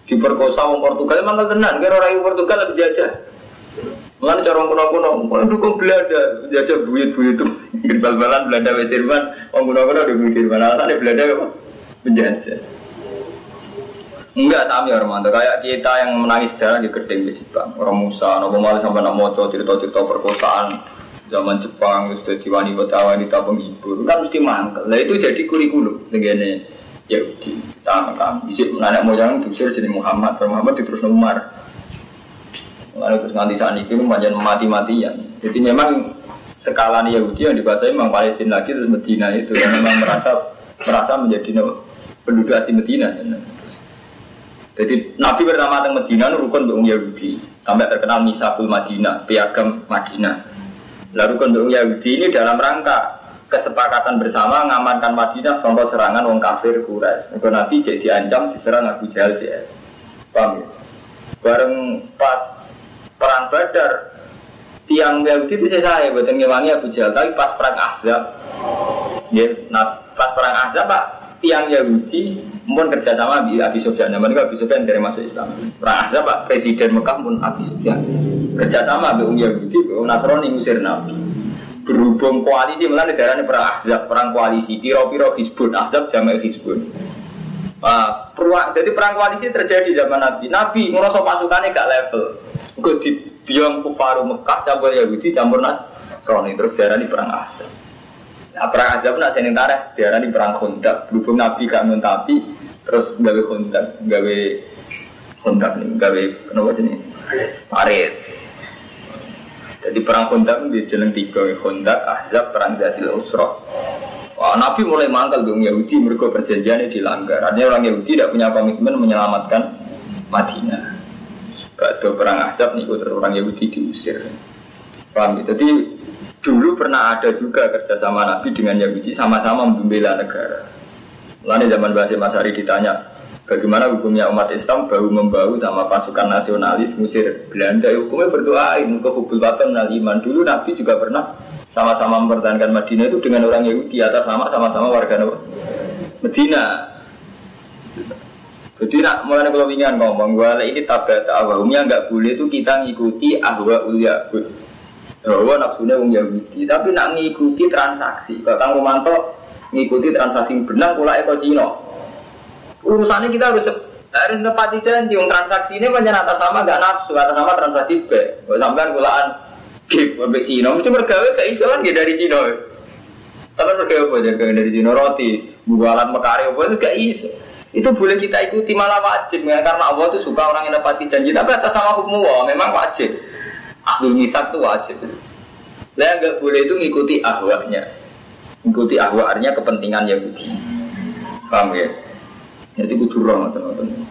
diperkosa orang Portugal, emang tenan, kira orang Portugal lebih jajah. Mulai cara kuno-kuno, mulai dukung Belanda, jajah duit-duit itu, [LAUGHS] bal-balan Belanda, Jerman, orang kuno-kuno udah Jerman, alasannya Belanda apa? Penjajah. Enggak sami Armando, kayak kita yang menangis sejarah di gedeng di Jepang. Orang Musa, nopo malah sampai moco cerita-cerita perkosaan zaman Jepang, terus jadi wanita wanita penghibur, kan mesti mangkel. Nah itu jadi kurikulum dengan Yahudi. Kita kan, isi anak moyang diusir jadi Muhammad, Muhammad terus Umar. Lalu terus nanti saat itu macam mati-matian. Jadi memang skala Yahudi yang dikuasai memang Palestina lagi terus Medina itu memang merasa merasa menjadi penduduk asli Medina. Ya. Jadi Nabi pertama teng Medina rukun untuk Yahudi sampai terkenal Misakul Madinah, piagam Madinah. Lalu rukun untuk Yahudi ini dalam rangka kesepakatan bersama mengamankan Madinah contoh serangan wong kafir Quraisy. Maka Nabi jadi diancam diserang Abu Jahal CS. Paham ya? Bareng pas perang Badar tiang Yahudi itu saya buatan ngewangi Abu Jahal tapi pas perang Ahzab ya, pas perang Ahzab Pak tiang Yahudi pun kerjasama di Abi Sufyan. Zaman itu Abi Sufyan dari masuk Islam. Rasa Pak Presiden Mekah pun Abi Sufyan. Kerjasama dengan Yahudi, dengan Nasrani ngusir Nabi. Berhubung koalisi melalui negara ini perang Ahzab, perang koalisi. Piro-piro Hizbun, Ahzab jamak Hizbun. Uh, jadi perang koalisi terjadi zaman Nabi. Nabi ngerasa pasukannya gak level. Gue di biang kufaru Mekah campur Yahudi campur Nasrani terus darah di perang Ahzab. Nah, perang Ahzab nak seneng tareh darah di perang Khandaq. Berhubung Nabi gak tapi terus gawe kontak gawe kontak nih gawe kenapa jenis parit jadi perang kontak di jalan tiga kontak ahzab perang Zadil Usra Wah, Nabi mulai mangkal dong Yahudi mereka perjanjiannya dilanggar. Artinya orang Yahudi tidak punya komitmen menyelamatkan Madinah. Bado perang Ahzab nih terus orang Yahudi diusir. Paham ya? Jadi dulu pernah ada juga kerjasama Nabi dengan Yahudi sama-sama membela negara. Lalu zaman Basim Masari ditanya, bagaimana hukumnya umat Islam bahu membahu sama pasukan nasionalis musir Belanda? Ya, hukumnya berdoain ke hubul watan iman. Dulu Nabi juga pernah sama-sama mempertahankan Madinah itu dengan orang Yahudi atas nama sama-sama warga Medina. Jadi nak mulai kalau ingin ngomong, gue ini tabat awalnya nggak boleh itu kita ngikuti ahwa ulia bahwa nafsunya wong Yahudi, tapi nak ngikuti transaksi. Kang Romanto ngikuti transaksi benar pula eko Cina. Urusannya kita harus harus nepati janji. Yang transaksi ini banyak atas sama gak nafsu, atas sama transaksi B. Sampai kulaan gip sampai Cina, mesti mergawe ke iso kan dari Cina. Tapi mergawe apa aja dari Cina roti, bualan mekari apa itu gak iso. Itu boleh kita ikuti malah wajib ya, karena Allah itu suka orang yang nepati janji. Tapi atas sama hukum Allah memang wajib. Ahlul misak itu wajib. Lah nggak boleh itu ngikuti ahwaknya. Ikuti ahwaarnya kepentingan Yahudi paham ya? Jadi kudu roh teman-teman.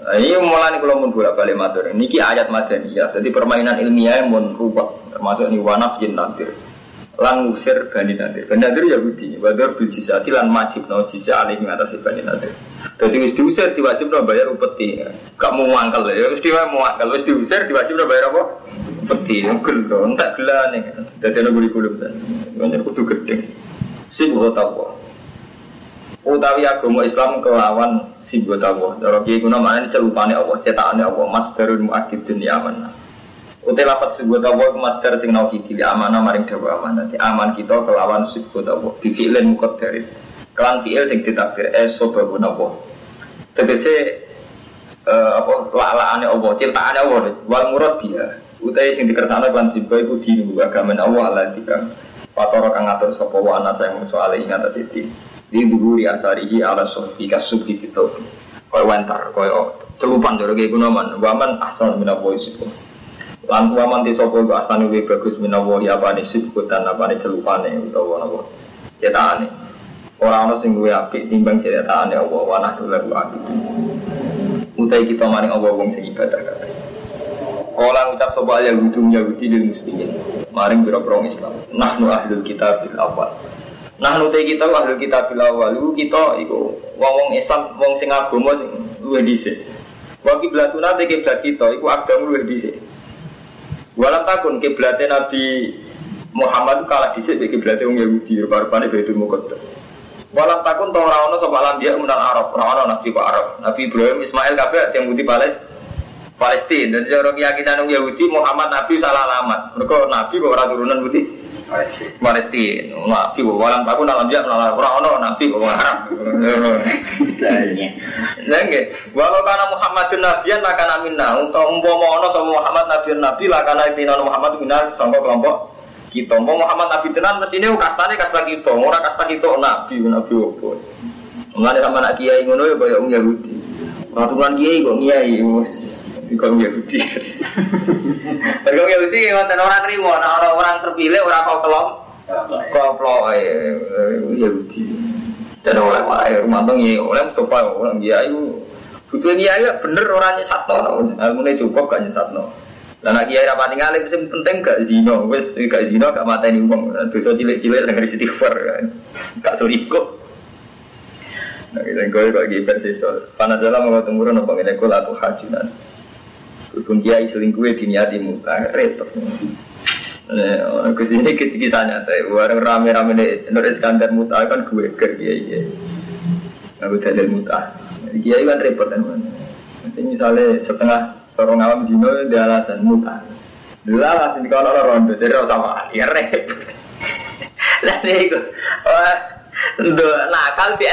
Nah, ini mulai kalau mau bolak balik matur. Ini ayat madaniyah. Jadi permainan ilmiah yang mau rubah termasuk ini wanaf jin nantir lan ngusir bani nantir bani nantir Yahudi wador bil jisati lan majib no jisa alih mengatasi bani nantir jadi wis diusir diwajib no bayar upeti. Gak mau mangkal ya wis mau mangkal wis diusir diwajib no bayar apa peti gelo tak gelah nih. Jadi ada guli guli kan. Banyak kudu gede. Utawi agama Islam kelawan sing tahu cara kiai guna mana celupane Allah cetakane Allah masdarul muakid dunia amanah. Utai lapat sebuah tawa itu master sing nau kiti amanah maring amanah. Aman kita kelawan sebuah tawa bifi'lin mukot dari kelan fi'il sing ditakdir eso babu nawa tegese uh, apa lalaane Allah ciptaane Allah wal murad dia utai sing dikersana kelan sibuk iku dinu agama Allah ala dikang Fatoro kang ngatur sapa wa ana sayang soal ing atas. Di asarihi ala sufi kasubhi fitobi. Kaya wentar, kaya celupan jare ge gunaman. Waman asal minawa isiku. Lan waman di sapa iku asane luwih bagus minawa ya apane sibku dan apane celupane utawa napa. Cetakane. Ora ana sing luwih apik timbang cetakane Allah wa nahdu lahu abid. Utai kita maring Allah wong sing ibadah kabeh. Kala ngucap sapa Yahudi Yahudi lil muslimin. Maring biro-biro Islam. Nahnu ahlul kitab bil awal. Nahnu te kita ahlul kitab bil awal. Iku kita iku wong-wong Islam wong sing agama sing luwih dhisik. Wa kiblatuna te kiblat kita iku agama luwih dhisik. Walam takun kiblate Nabi Muhammad kalah dhisik iki kiblate wong Yahudi rupa-rupane Baitul Muqaddas. Walam takun to ora ono sapa lambiya menal Arab, ora ono nabi kok Arab. Nabi Ibrahim, Ismail kabeh yang putih Palestina. Palestina. Dan cara keyakinan Yahudi Muhammad Nabi salah alamat. Mereka Nabi kok orang turunan putih Palestina. Nabi kok walam takun alam dia melalui orang ono Nabi kok Arab. Nah, nggih. Walau karena Muhammadun Nabiyan maka minna. Untuk umpama ono sama Muhammad Nabiyan Nabi lah karena intina Muhammad minna sangka kelompok kita. Mau Muhammad Nabi tenan mestine kastane kasta kita, ora kasta kita Nabi, Nabi opo. Mulane sama anak kiai ngono ya kaya wong Yahudi. Ratusan kiai kok kiai kok Yahudi. Mergo Yahudi ngoten ora trimo, nah orang orang terpilih ora kau kelom. Koplo Yahudi. Dan oleh wae rumah ya oleh Mustafa orang kiai Butuh kiai ya bener orangnya satu, ilmune cukup gak nyesatno. Lah nek kiai rapati ngalim sing penting gak zina, wis gak zina gak mateni wong. Dosa cilik-cilik sing istighfar kan. Gak selingkuh. Nah, kita gue kok gitu siswa. Panas dalam mau temurun apa ini kul atau hajunan. Pun kiai selingkuh di niati muka repot. Nah, ke sini kisah nyata. Warang rame-rame nih. Nur Iskandar muta kan gue ke kiai. Aku dari muta. Kiai kan repot kan. Nanti misalnya setengah orang awam jino dia alasan muta. Dulu alasan kalau rondo jadi sama ya repot. Lah nih gue. Untuk nakal di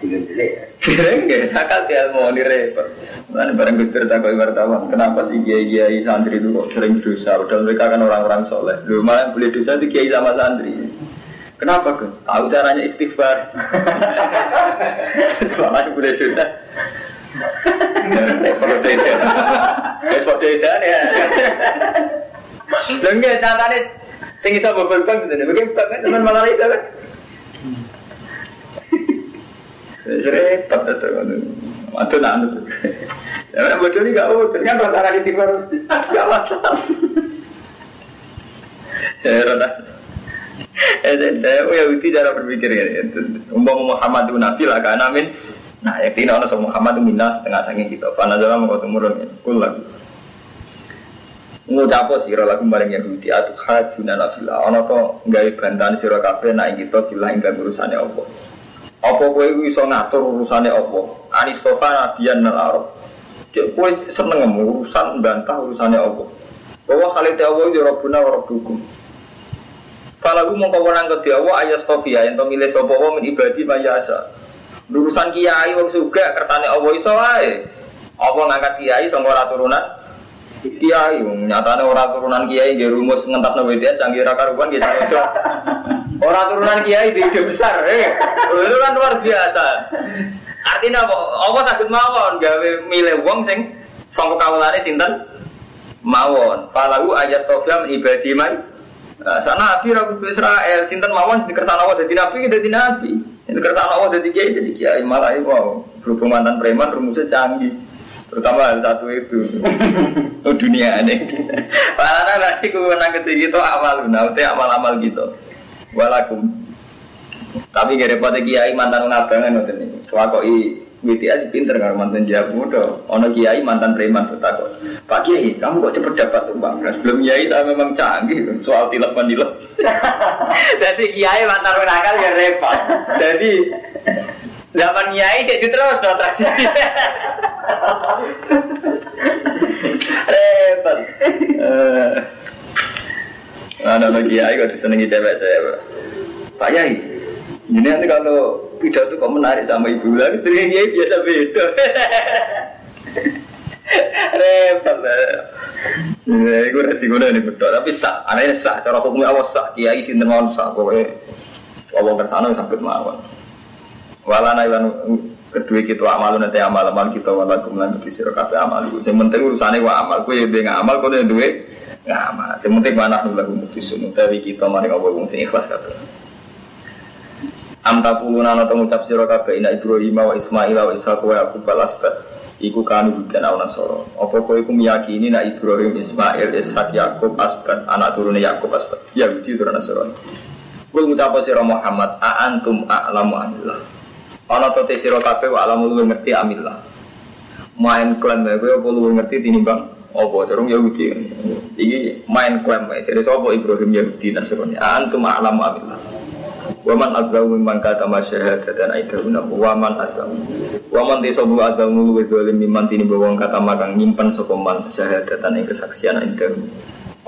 Kira nggak nakal di Elmoni repot. Mana barang gue cerita ke wartawan. Kenapa sih kiai kiai santri itu kok sering dosa? Padahal mereka kan orang-orang soleh. Lu malah boleh dosa itu kiai sama santri. Kenapa ke? Tahu caranya istighfar. [LAUGHS] Malah boleh dosa. Repot beda. Repot beda ya. Lha nggih catane sing iso bobol bang. Mungkin kan teman malah iso kan. Repot itu. Aduh nak itu. Ya orang bodoh ini gak utuh, kan rasa di timur gak masalah. Ya rada. Eh, saya Yahudi cara berpikir ya. Umpama Muhammad itu nabi lah kan amin. Nah, ya tina ono sama Muhammad itu minas setengah sange kita. Fana dalam mau temurun ya. Kul lagi. Ngucapo sira lagu maring Yahudi atuh hajuna nafila. Ono kok gawe bantahan sira kabeh nak kita bilang ing urusane apa. Apa kowe iso ngatur urusane apa? Aristofa nabiyan nal Arab. Cek kowe seneng urusan bantah urusane apa? Bahwa khalite Allah ya Rabbuna wa Rabbukum. Kalau mau kau menang ke dia, wa ayas tofia yang milih sopo wa min ibadi mayasa. Urusan kiai wong suga kersane Allah iso wae. Apa ngangkat kiai ora turunan kiai wong nyatane ora turunan kiai nggih rumus ngentasno WDS canggih ra karuan nggih [LAUGHS] sarojo. Ora turunan kiai di ide besar, eh. Itu kan luar biasa. Artinya apa? Allah sakit mawon gawe milih wong sing sangka kawulane sinten? Mawon. Falahu ayas tofia ibadi mayasa. Nah, sana nabi ragu Israel, sinten mawon di kersane Allah dadi nabi dadi nabi. Ini kersane Allah dadi kiai dadi kiai malah itu wow. Berhubung mantan preman rumusnya canggih. Terutama hal satu itu. [LAUGHS] oh, dunia ini. [LAUGHS] Karena nanti ketika itu amal, nanti amal-amal gitu. Walakum. Tapi gak repot kiai mantan ngabangan ngoten niku. Wakoi Witi aja pinter nggak mantan jawab muda. Ono kiai mantan preman bertakut. Pak Kiai, kamu kok cepet dapat uang? Nah, sebelum kiai saya memang canggih soal tilap mandilap. Jadi [LAUGHS] kiai mantan nakal ya repot. Jadi zaman kiai jadi terus dong tradisi. [LAUGHS] repot. Nah, nama kiai kok disenangi cewek-cewek. Pak Kiai, ini nanti kalau pidato kok menarik sama ibu lagi, sering dia biasa beda. [LAUGHS] repot lah. Ya, resiko ini betul. Tapi sah, anehnya sah. Cara hukumnya awas sah. Kiai sinten mawon sah. Pokoknya Allah kersana sakit mawon. Walana ilan kedua kita amal nanti amal amal kita wala kumlan di sira kafe amal. Yang penting urusannya wa amal. Kue nggak amal, kue duwe nggak amal. Yang penting mana dulu lagu mutusun. Tapi kita mari ngobrol wong sing ikhlas kafe. Am takuluna ana ngucap sira kabeh ina Ibrahim wa Ismail wa Ishaq wa balas bat iku kanu bukan ana nasara. Apa kowe iku meyakini nek Ibrahim, Ismail, Ishaq, Yakub asbat anak turune Yakub asbat. Yahudi turun Nasrani. Kul ngucap sira Muhammad a antum a'lamu amillah. Ana to te sira kabeh wa alamu ngerti amillah. Main klaim kowe apa luwih ngerti tinimbang apa? Durung Yahudi. Iki main klaim jadi sapa Ibrahim Yahudi Nasrani. Antum a'lamu amillah. Waman azlamu mimman kata masyahada dan aidahuna Waman azlamu. Waman tisobu azlamu luwe dolim mimman tini bawang kata makang nyimpan sokoman syahadatan yang kesaksian aidahu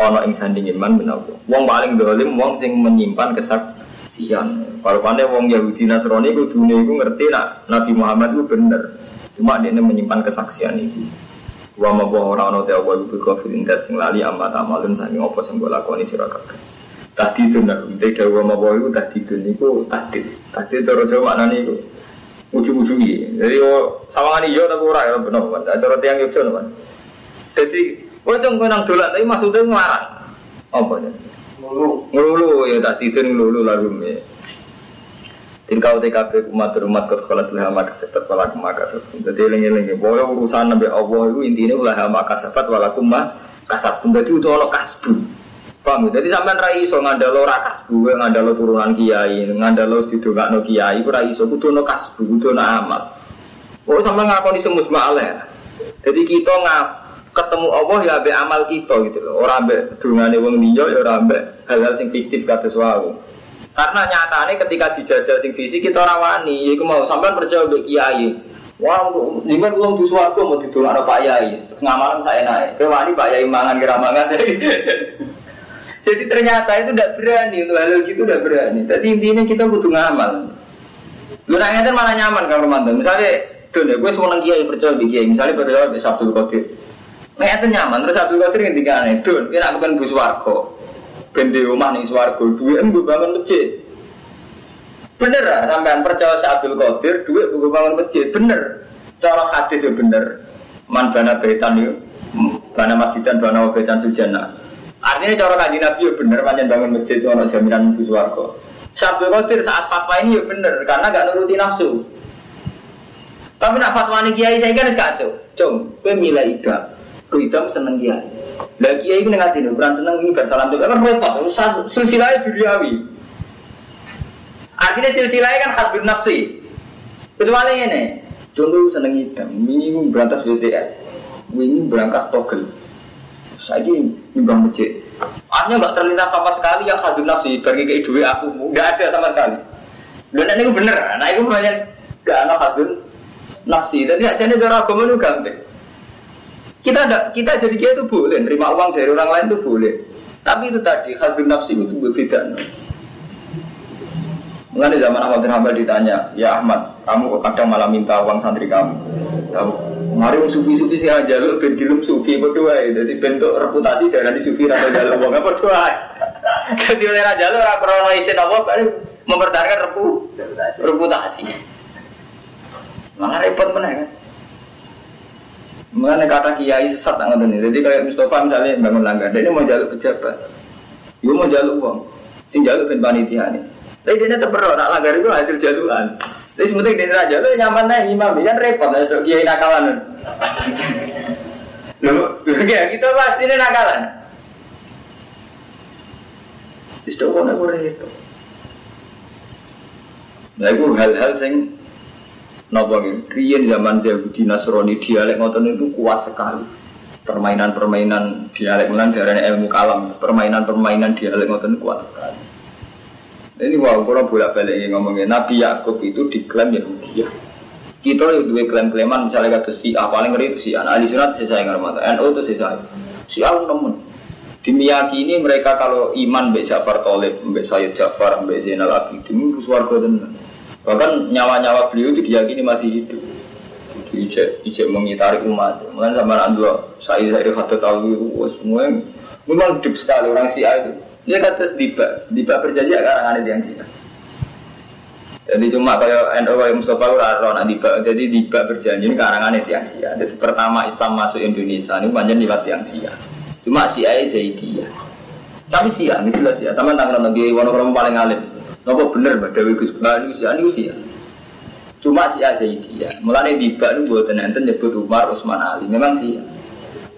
Ono ing sandingin man benawa Wong paling dolim wong sing menyimpan kesaksian. Parupane wong Yahudi Nasrani ku dunia itu ngerti nak Nabi Muhammad itu bener. Cuma dia menyimpan kesaksian itu Wa ma orang ono te awal bi kafirin sing lali amat amalun sangi opo sing bola lakoni sira Tadi itu nak udah dawa mau itu tadi itu niku tadi tadi terus Jawa mana niku ujung-ujung ini. Jadi oh sawangan iyo tapi ora ya benar kan. Cara tiang yo kan. Jadi oh itu nang dolan tapi maksudnya ngarang. Apa ya? Ngulu. Ngulu ya tadi itu ngulu lalu me. Tilka TKP umat umat kot kelas leha maka sepat walakum maka sepat. Jadi lengi-lengi. Bahwa urusan nabi Allah itu intinya leha maka sepat walakum maka kasab. Jadi itu ono kasbu. Paham? Jadi sampean ra iso ngandalo ra kasbu, ngandalo turunan kiai, ngandalo sidongakno kiai, ora iso kudu ono kasbu, kudu ono amal. Oh sampean ngakoni semus ma'aleh. Jadi kita ngap ketemu Allah ya ambek amal kita gitu loh. Ora ambek dungane wong liya ya ora ambek hal-hal sing fiktif kados wae. Karena nyatane ketika dijajal sing fisik kita ora wani, iku mau sampean percaya mbek kiai. Wah, jangan belum di suatu mau ada Pak Yai, ngamalan saya naik. Kewani Pak Yai mangan kira mangan. [LAUGHS] Jadi ternyata itu tidak berani untuk hal gitu tidak berani. Jadi intinya kita butuh ngamal. Lu nanya kan malah nyaman kalau mantan. Misalnya, tuh deh, gue semua kiai percaya di kiai. Misalnya percaya di Sabtu Qadir. Nah itu nyaman. Terus Sabtu Qadir yang tiga aneh. Tuh, kita aku kan bus warko. Ben di rumah nih swargo. Duit gue bangun masjid. Bener lah, sampean percaya Sabtu Qadir. Duit gue bangun masjid. Bener. Cara hadis ya bener. Man bana betan yuk. Bana masjid dan bana betan sujana. Artinya cara kaji Nabi ya bener, panjang bangun masjid itu ada jaminan mungkin suarga. Sabtu Qadir saat fatwa ini ya bener, karena gak nuruti nafsu. Tapi nak fatwa kiai saya kan kacau. Cung, gue milih ida, gue seneng kiai. Lah kiai ini ngerti nih, bukan seneng ini bersalam juga kan repot. Silsilahnya duniawi. Artinya silsilahnya kan hasbun nafsi. Kecuali ini, contoh seneng ida, ini berantas BTS, ini berangkas togel. Saya ini nyumbang masjid. Artinya nggak terlintas sama sekali yang hadun nafsi bagi ke duit aku nggak ada sama sekali. Dan ini bener, nah itu banyak gak ada hadun nafsi. Jadi aja ini cara agama itu gampang. Kita ada, kita jadi dia itu boleh, nerima uang dari orang lain itu boleh. Tapi itu tadi hadun nafsi itu berbeda. Mengenai zaman Ahmad bin Hanbal ditanya, ya Ahmad, kamu kadang malah minta uang santri kamu. Mari sufi-sufi sih aja lu ben dilum sufi berdua ya. Jadi bentuk reputasi dari sufi atau jalur wong apa doa. Jadi [LAUGHS] oleh raja lu ora krono isin apa kali mempertahankan repu reputasi. Malah repot mana kan. Mengenai kata kiai sesat nggak nih. Jadi kayak Mustafa misalnya bangun langgar, dia mau jalur pejabat, dia mau jalur uang, sing jalur ben panitia nih. Tapi dia tetap berdoa, nak langgar itu hasil jaluran. Jadi sementing di raja lu nyaman nih imam, kan repot so kiai nakalan. [LAUGHS] Loh, ya kita pasti ini nakalan. Kok nek itu. Nah itu hal-hal sing Napa Riyen zaman Yahudi Nasrani dialek ngoten itu kuat sekali. Permainan-permainan dialek mulan darane ilmu kalam, permainan-permainan dialek ngoten kuat sekali. Ini wow, kalau bolak balik ngomongin Nabi Yakub itu diklaim Yahudi ya. Kita itu dua klaim-klaiman misalnya kata si A paling ngeri si A. Nah, di sunat saya ngerti NU itu saya. Si A nemen. Dimiyakini mereka kalau iman Mbak Ja'far Tolib, Mbak Sayyid Ja'far, Mbak Zainal Abidin itu suarga dan Bahkan nyawa-nyawa beliau itu diyakini masih hidup. ijek ijek mengitari umat. Mulai sama anak dua, saya saya kata tahu itu semua memang deep sekali orang Syiah itu. Dia kata diba, diba berjanji akan ada yang Syiah. Jadi cuma kayak NU kayak Mustafa Uraro nak diba, jadi diba berjanji ini karangan yang Syiah. Jadi pertama Islam masuk Indonesia ini banyak lewat yang Syiah. Cuma Syiah Zaidiyah. Tapi Syiah ini jelas Syiah. Taman tangan nabi Wonokramo paling alim. Nopo bener Mbak Dewi Gus Bah ini Syiah ini Syiah. Cuma Syiah Zaidiyah. Mulane tiba itu buat enten nyebut Umar Utsman Ali. Memang Syiah.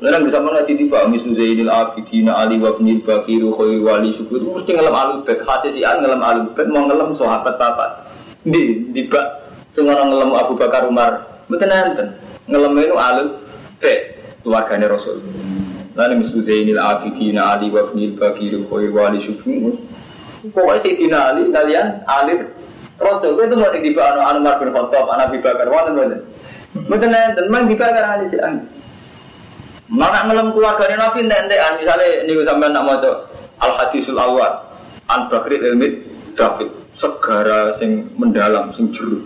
Lalu bisa mana jadi Pak Misnu Zainil Abidin Ali wa Ibnil Bakiru Khoi Wali Syukur mesti ngelam alubet Hasil si An ngelam alubet mau ngelam sahabat apa Di Pak semua ngelam Abu Bakar Umar Betul nanti ngelam itu alubet keluarganya Rasul Lalu Misnu Zainil Abidin Ali wa Ibnil Bakiru Khoi Wali Syukur Pokoknya Sayyidina Ali kalian Ali Rasul itu mau di Pak Anu Umar bin Khattab Abu Bakar Wonten betul Betul nanti memang dibakar Ali si An Mana ngelem keluarga Nabi ente-entean misalnya ini sampai nak mau al hadisul awal an bakri ilmi David segara sing mendalam sing juru.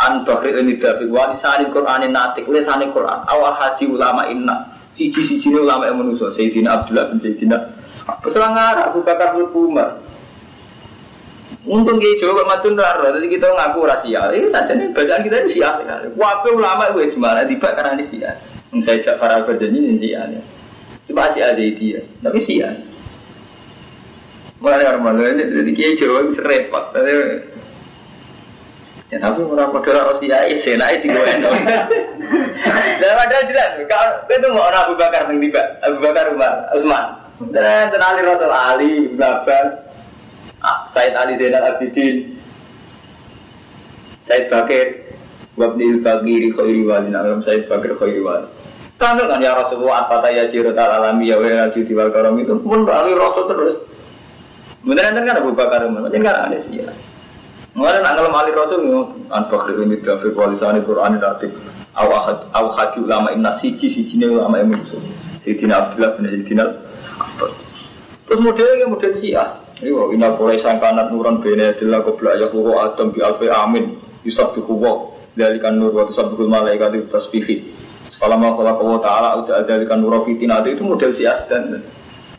An bakri ilmi David Quran natik lesani Quran. Awal hadi ulama inna siji siji ulama yang manusia Sayyidina Abdullah bin Sayyidina Peselang Abu Bakar bin Umar Untung kita coba matun raro, jadi kita ngaku rahasia. Ini saja nih bacaan kita ini sia sekali. Wape ulama itu cuma tiba karena ini sia. Saya cak para ini sia nih. Cuma sia dia, tapi sia. Mulai orang malu ini jadi kita coba bisa repot. Ya tapi orang perkara Rusia ya senai di gue. Dan padahal jelas, kalau itu mau orang Abu Bakar tiba, Abu Bakar Umar, Utsman. Dan tenali Rasul Ali, Babar, Said Ali Zainal Abidin. Said Bakir. Wabnil Bagiri Khairi Wali Nalam Said Bakir Khairi Wali Tanya kan ya Rasulullah Atata ya jirat alami ya wa judi wal karam itu pun balik Rasul terus. Beneran kan Abu Bakar Jadi kan ada sih ya. Mengenai nak ngelam Ali Rasul An Bakri ini Dafiq Walisani Quran Ratib. Aw hadi ulama imna siji Siji ini ulama musuh Sayyidina Abdullah bin Sayyidina Terus modelnya model Syiah Iya, ina kulai sangkanat nuran bene adalah kobra ya kuhu adam bi alfi amin Yusab bi kuwa Dalikan nur wa tusab bi malaikat itu tasbihi. Mau kalau kau ta'ala udah dalikan nur fitin ada itu model si asdan.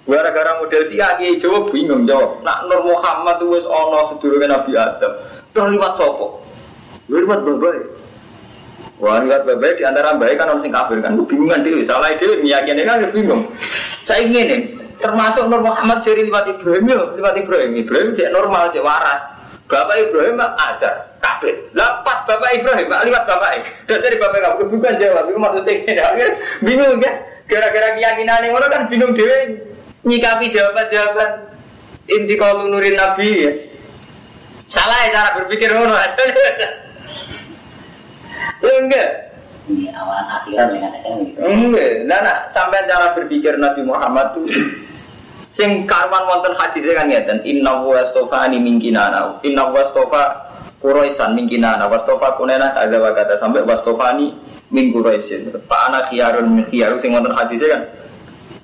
Gara-gara model si aki jawab bingung jawab Nak Nur Muhammad itu wis ono sedurungan Nabi Adam Terus liwat sopo Liwat babai Wah, liwat babai di antara baik kan orang sing kafir kan bingungan dulu Salah itu meyakini kan bingung. Saya ingin nih termasuk Nur Muhammad jadi lewat Ibrahim ya, lewat Ibrahim. Ibrahim cek normal, cek waras. Bapak Ibrahim mah ajar, kafir. Lah pas Bapak Ibrahim, liwat Bapak. Dan dari Bapak kamu bukan jawab, itu maksudnya [LAUGHS] ya, bingung ya. Gara-gara keyakinan yang orang kan bingung dewe nyikapi jawaban-jawaban inti kalau nurin Nabi ya. Salah ya cara berpikir ngono. [LAUGHS] Enggak, Ini awalan akhirat dengan gitu. Enggak, nah, nah sampai cara berpikir Nabi Muhammad tuh sing karwan wonten hadis kan ngeten inna wa astofani min kinana. Inna wa astofa Quraisan min kinana. Wastofa kunena ada wa kata. Sampai wastofani min Quraisin. Pak anak khiyarun min khiyarun sing wonten hadis kan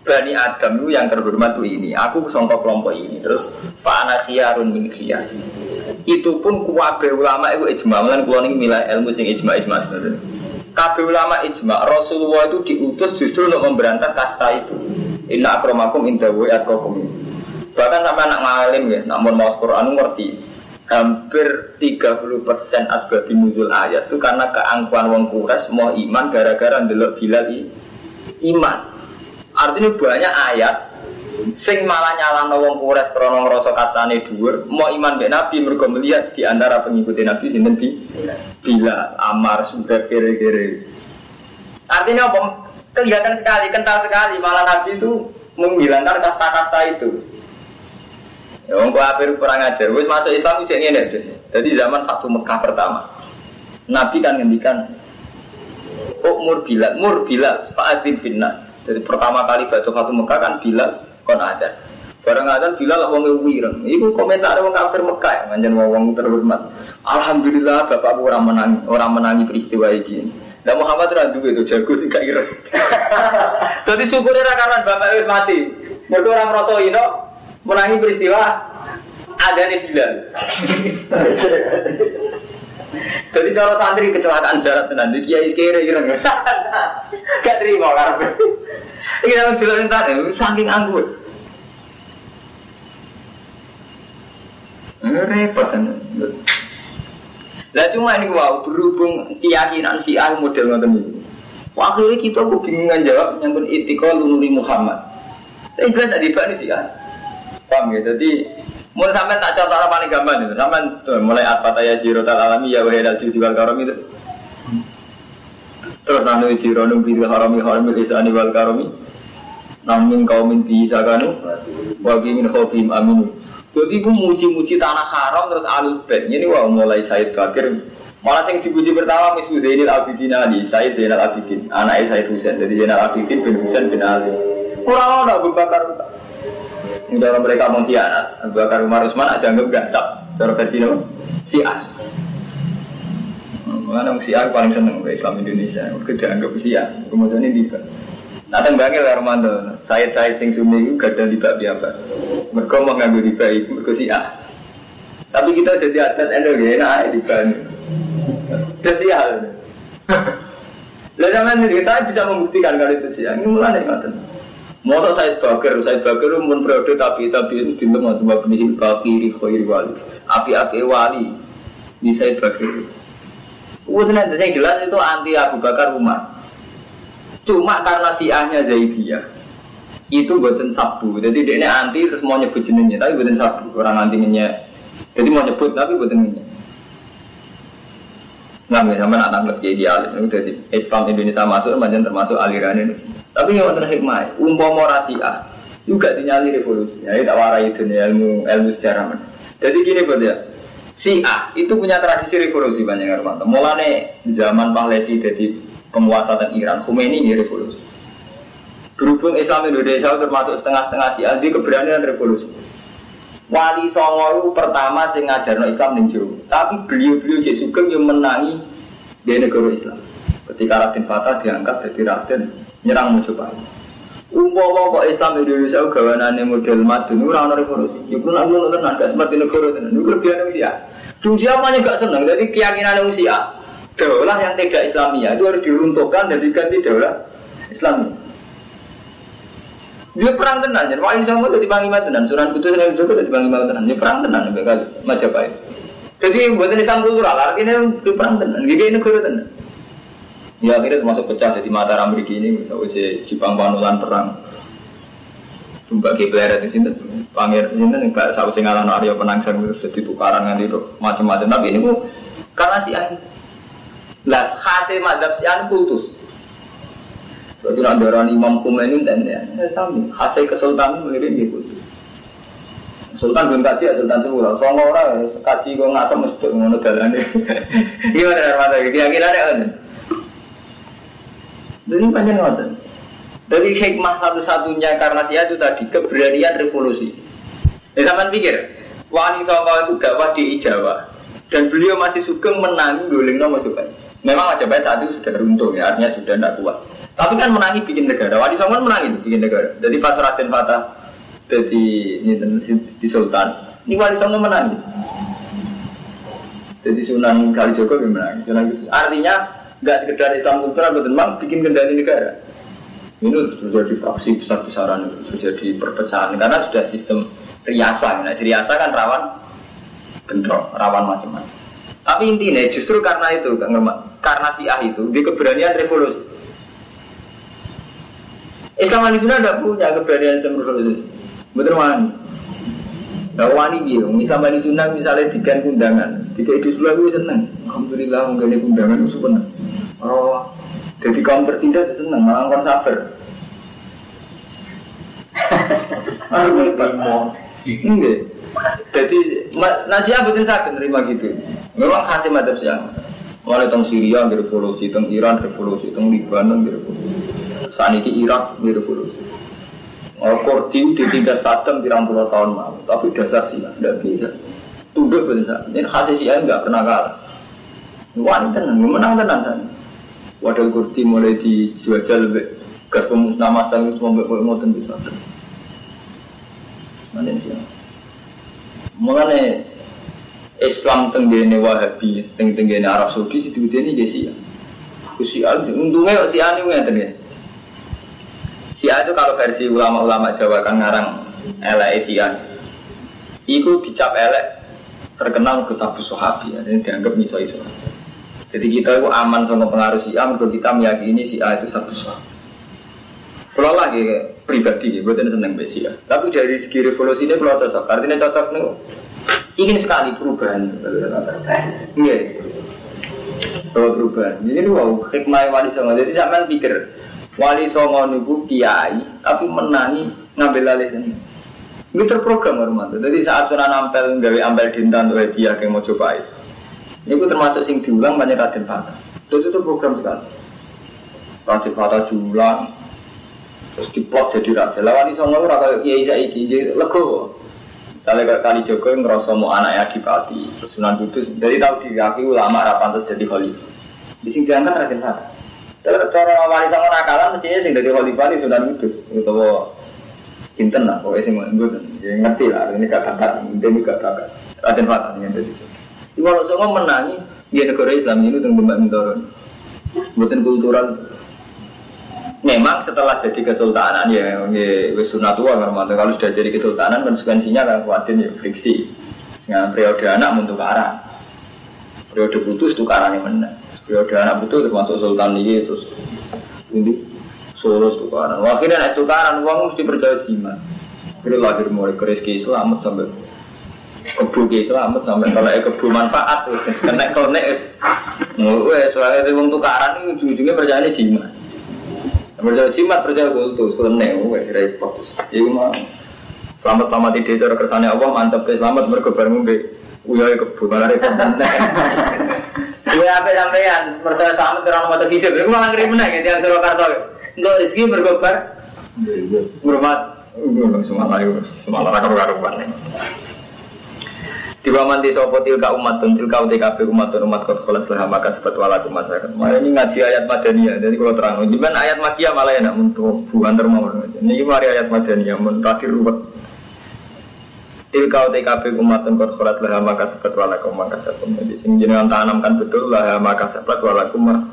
Bani Adam itu yang terhormat ini aku songkok kelompok ini. Terus Pak anak khiyarun min khiyar. Itu pun kuwabe ulama itu ijma. Lan kula niki milah ilmu sing ijma ijma sebenarnya Kabeh ulama ijma Rasulullah itu diutus justru untuk memberantas kasta itu. Inna akromakum inda wa atqakum. Bahkan sampai anak ngalim ya, namun mau Quran ngerti. Hampir 30% asbab nuzul ayat itu karena keangkuhan wong kures mau iman gara-gara ndelok Bilal iman. Artinya banyak ayat sing malah nyalahno wong kures krana ngrasa katane dhuwur, mau iman mbek Nabi mergo melihat di antara pengikut Nabi sinten bi Bila, Amar, sudah kere-kere. Artinya apa? Kelihatan sekali, kental sekali. Malah Nabi itu menghilangkan kasta-kasta itu. Ya, wong kafir kurang ajar. Wis masuk Islam itu ngene deh. Jadi zaman Fatu Mekah pertama. Nabi kan ngendikan Bilal, Mur Bilal, Pak Azim bin Nas. Jadi pertama kali baca Fatu Mekah kan Bilal kon ada. Barang ada Bilal wong wireng. Iku komentar wong kafir Mekah, ya, manjen wong wong terhormat. Alhamdulillah bapakku orang menangi, orang menangi peristiwa ini. Dan Muhammad ra duwe itu jago sih gak. Jadi [LAUGHS] syukurnya ra karena bapak wis mati. Mergo orang merasa ino menangi peristiwa ada nih Bilal. [LAUGHS] Jadi cara santri kecelakaan jarak tenan di kiai kere kira [LAUGHS] Gak terima karena Ini yang jelas tadi saking anggur. Repot kan. Lah cuma ini wow berhubung keyakinan si A model ngoten. Waktu itu kita kebingungan jawab nyambut itikol nuri Muhammad. Tapi tadi pak si A. Paham ya? Jadi mulai sampai tak contoh paling gampang itu. Sampai mulai apa taya jiro tal alami ya wahai dal judi wal karom itu. Terus nanu jiro nung bil harami harami lisani wal karomi. Namin kaumin bisa kanu. Wagi min khofim aminu. Jadi gue muji-muji tanah haram terus alul bed. Ini wah mulai Said Bakir. Malah yang dipuji pertama misu Zainal Abidin Ali, Said Zainal Abidin, anaknya Said Husain. Jadi Zainal Abidin bin Husain bin Ali. Kurang ada Abu Bakar. Dalam mereka mengkhianat, Abu Bakar Umar Usman ada anggap gansap. Cara versi apa? Si A. Mengenai si A paling seneng Islam Indonesia. Kerja anggap si. Kemudian ini juga. Nah tembangnya lah Romanto, saya saya sing sunni itu gak ada riba biasa. Mereka mau nganggu riba itu mereka si A. Tapi kita jadi atlet ya, enak riba ini. Jadi hal. Lalu zaman ini saya bisa membuktikan kalau itu sih. Ini mulai nih ngatain. Mau saya bakar, saya bakar pun periode tapi tapi itu di tengah dua pendidik kafiri khairi wali, api-api wali, ini saya bakar. Udah nanti jelas itu anti Abu Bakar Umar. Cuma karena siahnya Zaidiyah itu buatan sabu. Jadi dia ini anti terus mau nyebut jenengnya, tapi buatan sabu. Orang antinya. Jadi mau nyebut tapi buatan jenengnya. Nah, misalnya anak anggap jadi alim, itu jadi Islam Indonesia masuk, macam termasuk aliran Indonesia. Tapi yang terakhir hikmah, umpama rasiah juga dinyali revolusi. Ya, tak warai nih ilmu ilmu sejarah. Jadi gini buat ya, si A itu punya tradisi revolusi banyak orang. Mulane zaman Pahlavi jadi penguasa dan Iran, Khomeini ini revolusi. Berhubung Islam Indonesia termasuk setengah-setengah Syiah, di keberanian revolusi. Wali Songo itu pertama sing ngajarno Islam ning Tapi beliau-beliau Cek Sugeng yang menangi di negara Islam. Ketika Raden Fatah diangkat jadi Raden nyerang Mojopahit. Umpama kok Islam Indonesia gawanane model madun ora ana revolusi. Iku nak ngono tenan gak seperti negara tenan. Iku lebihan wong Syiah. Wong gak seneng. Jadi keyakinan Syiah daulah yang tidak Islamia itu harus diruntuhkan dan diganti daulah Islamia. Dia perang tenan, jadi wali sama itu dipanggil tenan, suran putus dan juga dipanggil tenan. Dia perang tenan, mereka Majapahit. Jadi buat Islam kultural, artinya itu perang tenan, gini negara tenan. Ya akhirnya termasuk pecah jadi Mataram Amerika ini, misalnya si Jepang Panulan perang. Mbak Kibler di sini, Pangir di sini, nggak sahabat singalan Aryo penangsang itu jadi tukaran nanti macam-macam. Tapi ini karena si Lah hasil si anu kultus. Jadi orang Imam Khomeini dan ya, sami hasil kesultanan mirip di kultus. Sultan belum kaji ya Sultan semua. Soalnya orang kaji kok ngasam mesti ngono dalane. [LAUGHS] Gimana Armada? Keyakinannya kan? Jadi panjang ngoten. Jadi hikmah satu-satunya karena si itu tadi keberanian revolusi. Ya sampean pikir, Wani Songo itu dakwah di Jawa dan beliau masih sugeng menang guling nomor coba. Memang Majapahit saat itu sudah runtuh ya, artinya sudah tidak kuat. Tapi kan menangi bikin negara. Wali Songo menangi bikin negara. Jadi pas Raden Fatah jadi ini di Sultan, ini Wali Songo menangi. Jadi Sunan Kalijogo yang menangi. Sunan Artinya nggak sekedar Islam kultural, betul memang bikin kendali negara. Ini terjadi fraksi besar-besaran, terjadi perpecahan karena sudah sistem riasa. Nah, riasa kan rawan bentrok, rawan macam-macam. Tapi intinya justru karena itu, karena si ah itu, di keberanian revolusi. Islam Sunnah tidak punya keberanian revolusi. Betul wani. Nah wani dia, Islam Sunnah misalnya dikan undangan, tiga itu sudah gue seneng. Alhamdulillah mengenai undangan itu seneng. Oh, jadi kaum tertindas seneng, malah kon sabar. Enggak. Jadi nasihat betul sakit nerima gitu. Memang hasil madhab siang. Mulai teng Syria revolusi, teng Iran revolusi, teng Libanon revolusi. Saat ini Irak revolusi. Kordi ditindas Saddam pirang puluh tahun lalu, tapi dasar sih tidak bisa. Tunduk betul Ini hasil sih nggak pernah kalah. Tenang, menang tenang sana. Wadah Kordi mulai dijual lebih gas pemusnah masa itu semua mau tentu. Mana sih? Mengenai Islam tenggene Wahabi, teng tenggene Arab Saudi situ ini dia Syiah. Syiah untungnya si Ani ngeten ya. Syiah itu kalau versi ulama-ulama Jawa kan ngarang elek Syiah. Iku dicap elek terkenal ke sabu sahabi ya, dan dianggap iso. Jadi kita itu aman sama pengaruh Syiah, kalau kita meyakini Syiah itu sabu sahabi. Kalau lagi pribadi, tidak seneng besi ya. Tapi dari segi revolusi ini kalau cocok, artinya cocok nih. Ingin sekali perubahan. Iya. Kalau perubahan. Jadi wow, hikmah wali songo. Jadi sampean pikir wali songo niku kiai, tapi menangi ngambil alih ini. Ini terprogram Romanto. Jadi saat sudah nampel gawe ampel dintan untuk hadiah yang mau coba Ini termasuk sing diulang banyak Raden Fata. Itu terprogram sekali. Raden Fata diulang, terus diplot jadi raja lawan iso ngono ora kaya kiai saiki lego Misalnya kali Joko yang ngerasa mau anaknya adipati, terus Sunan Kudus, jadi tahu diakui ulama rapan terus jadi khalifah. Di sini diangkat Raden Fatah. Kalau cara wali sama nakalan mestinya sing jadi khalifah di Sunan Kudus, utawa Cinten lah, pokoknya sing nggak ya ngerti lah, ini gak bakat, ini gak bakat. Raden Fatah yang jadi. Di walau songo menangi, dia negara Islam ini tentang Mbak Mintoron. Buatan kultural Memang setelah jadi kesultanan ya, wis sunatua kalau sudah jadi kesultanan konsekuensinya kan khawatir ya friksi. Dengan periode anak untuk arah. Periode putus itu yang menang. Periode anak putus termasuk sultan ini terus ini solo tukaran. Wakilnya naik tukaran uang mesti percaya jimat. Jadi lahir mulai ke rezeki selamat sampai kebu ke selamat sampai kalau kebu manfaat terus kena konek. Wes soalnya uang tukaran itu ujung-ujungnya percaya jimat. Percaya jimat, percaya kultus, kelenek, wes repot. Iku mah selamat selamat ide cara kersane Allah mantep ke selamat mergo bareng mbek uyai kebun malah repot Iya apa sampean percaya selamat terang mata kisah, iku malah ngeri meneh ya tiang Surakarta. Untuk rezeki berkobar. Hormat. Semalah semalah karu-karuan. Waman di sopo tilka umat tun tilka UTKB umat tun umat kot kolas lah maka sebat walaku masyarakat. Malah ini ngaji ayat madaniyah. Jadi kalau terang, gimana ayat makiyah malah enak untuk bukan termau. Ini mari ayat madaniyah mun terakhir ruwet. Tilka umat tun kot kolas lah maka sebat walaku maka sebat. Jadi sing jenengan tanamkan betul lah maka sebat walaku maka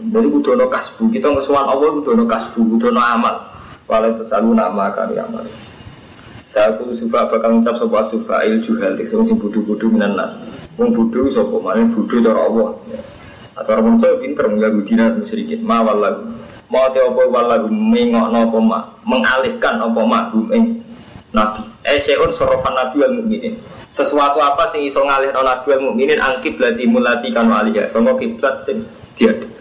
Jadi kudono kasbu kita ngesuan Allah kudono kasbu kudono amal. Walau selalu nama kami amal. Aku suka bakal ngucap sopa sufa il juhal Tik sing budu-budu minan nas. Wong budu sopa mana budu cara Allah. Atau orang itu pinter mengganggu dina sedikit. Ma wallagu Mau te apa wallagu mengok nopo ma? Mengalihkan apa ma? Ing Nabi. Eh seun sorofan nabi wal mu'minin. Sesuatu apa sing iso ngalih nabi wal mu'minin? Angkib lati mulati kanu aliyah. Songo kiblat sing diadek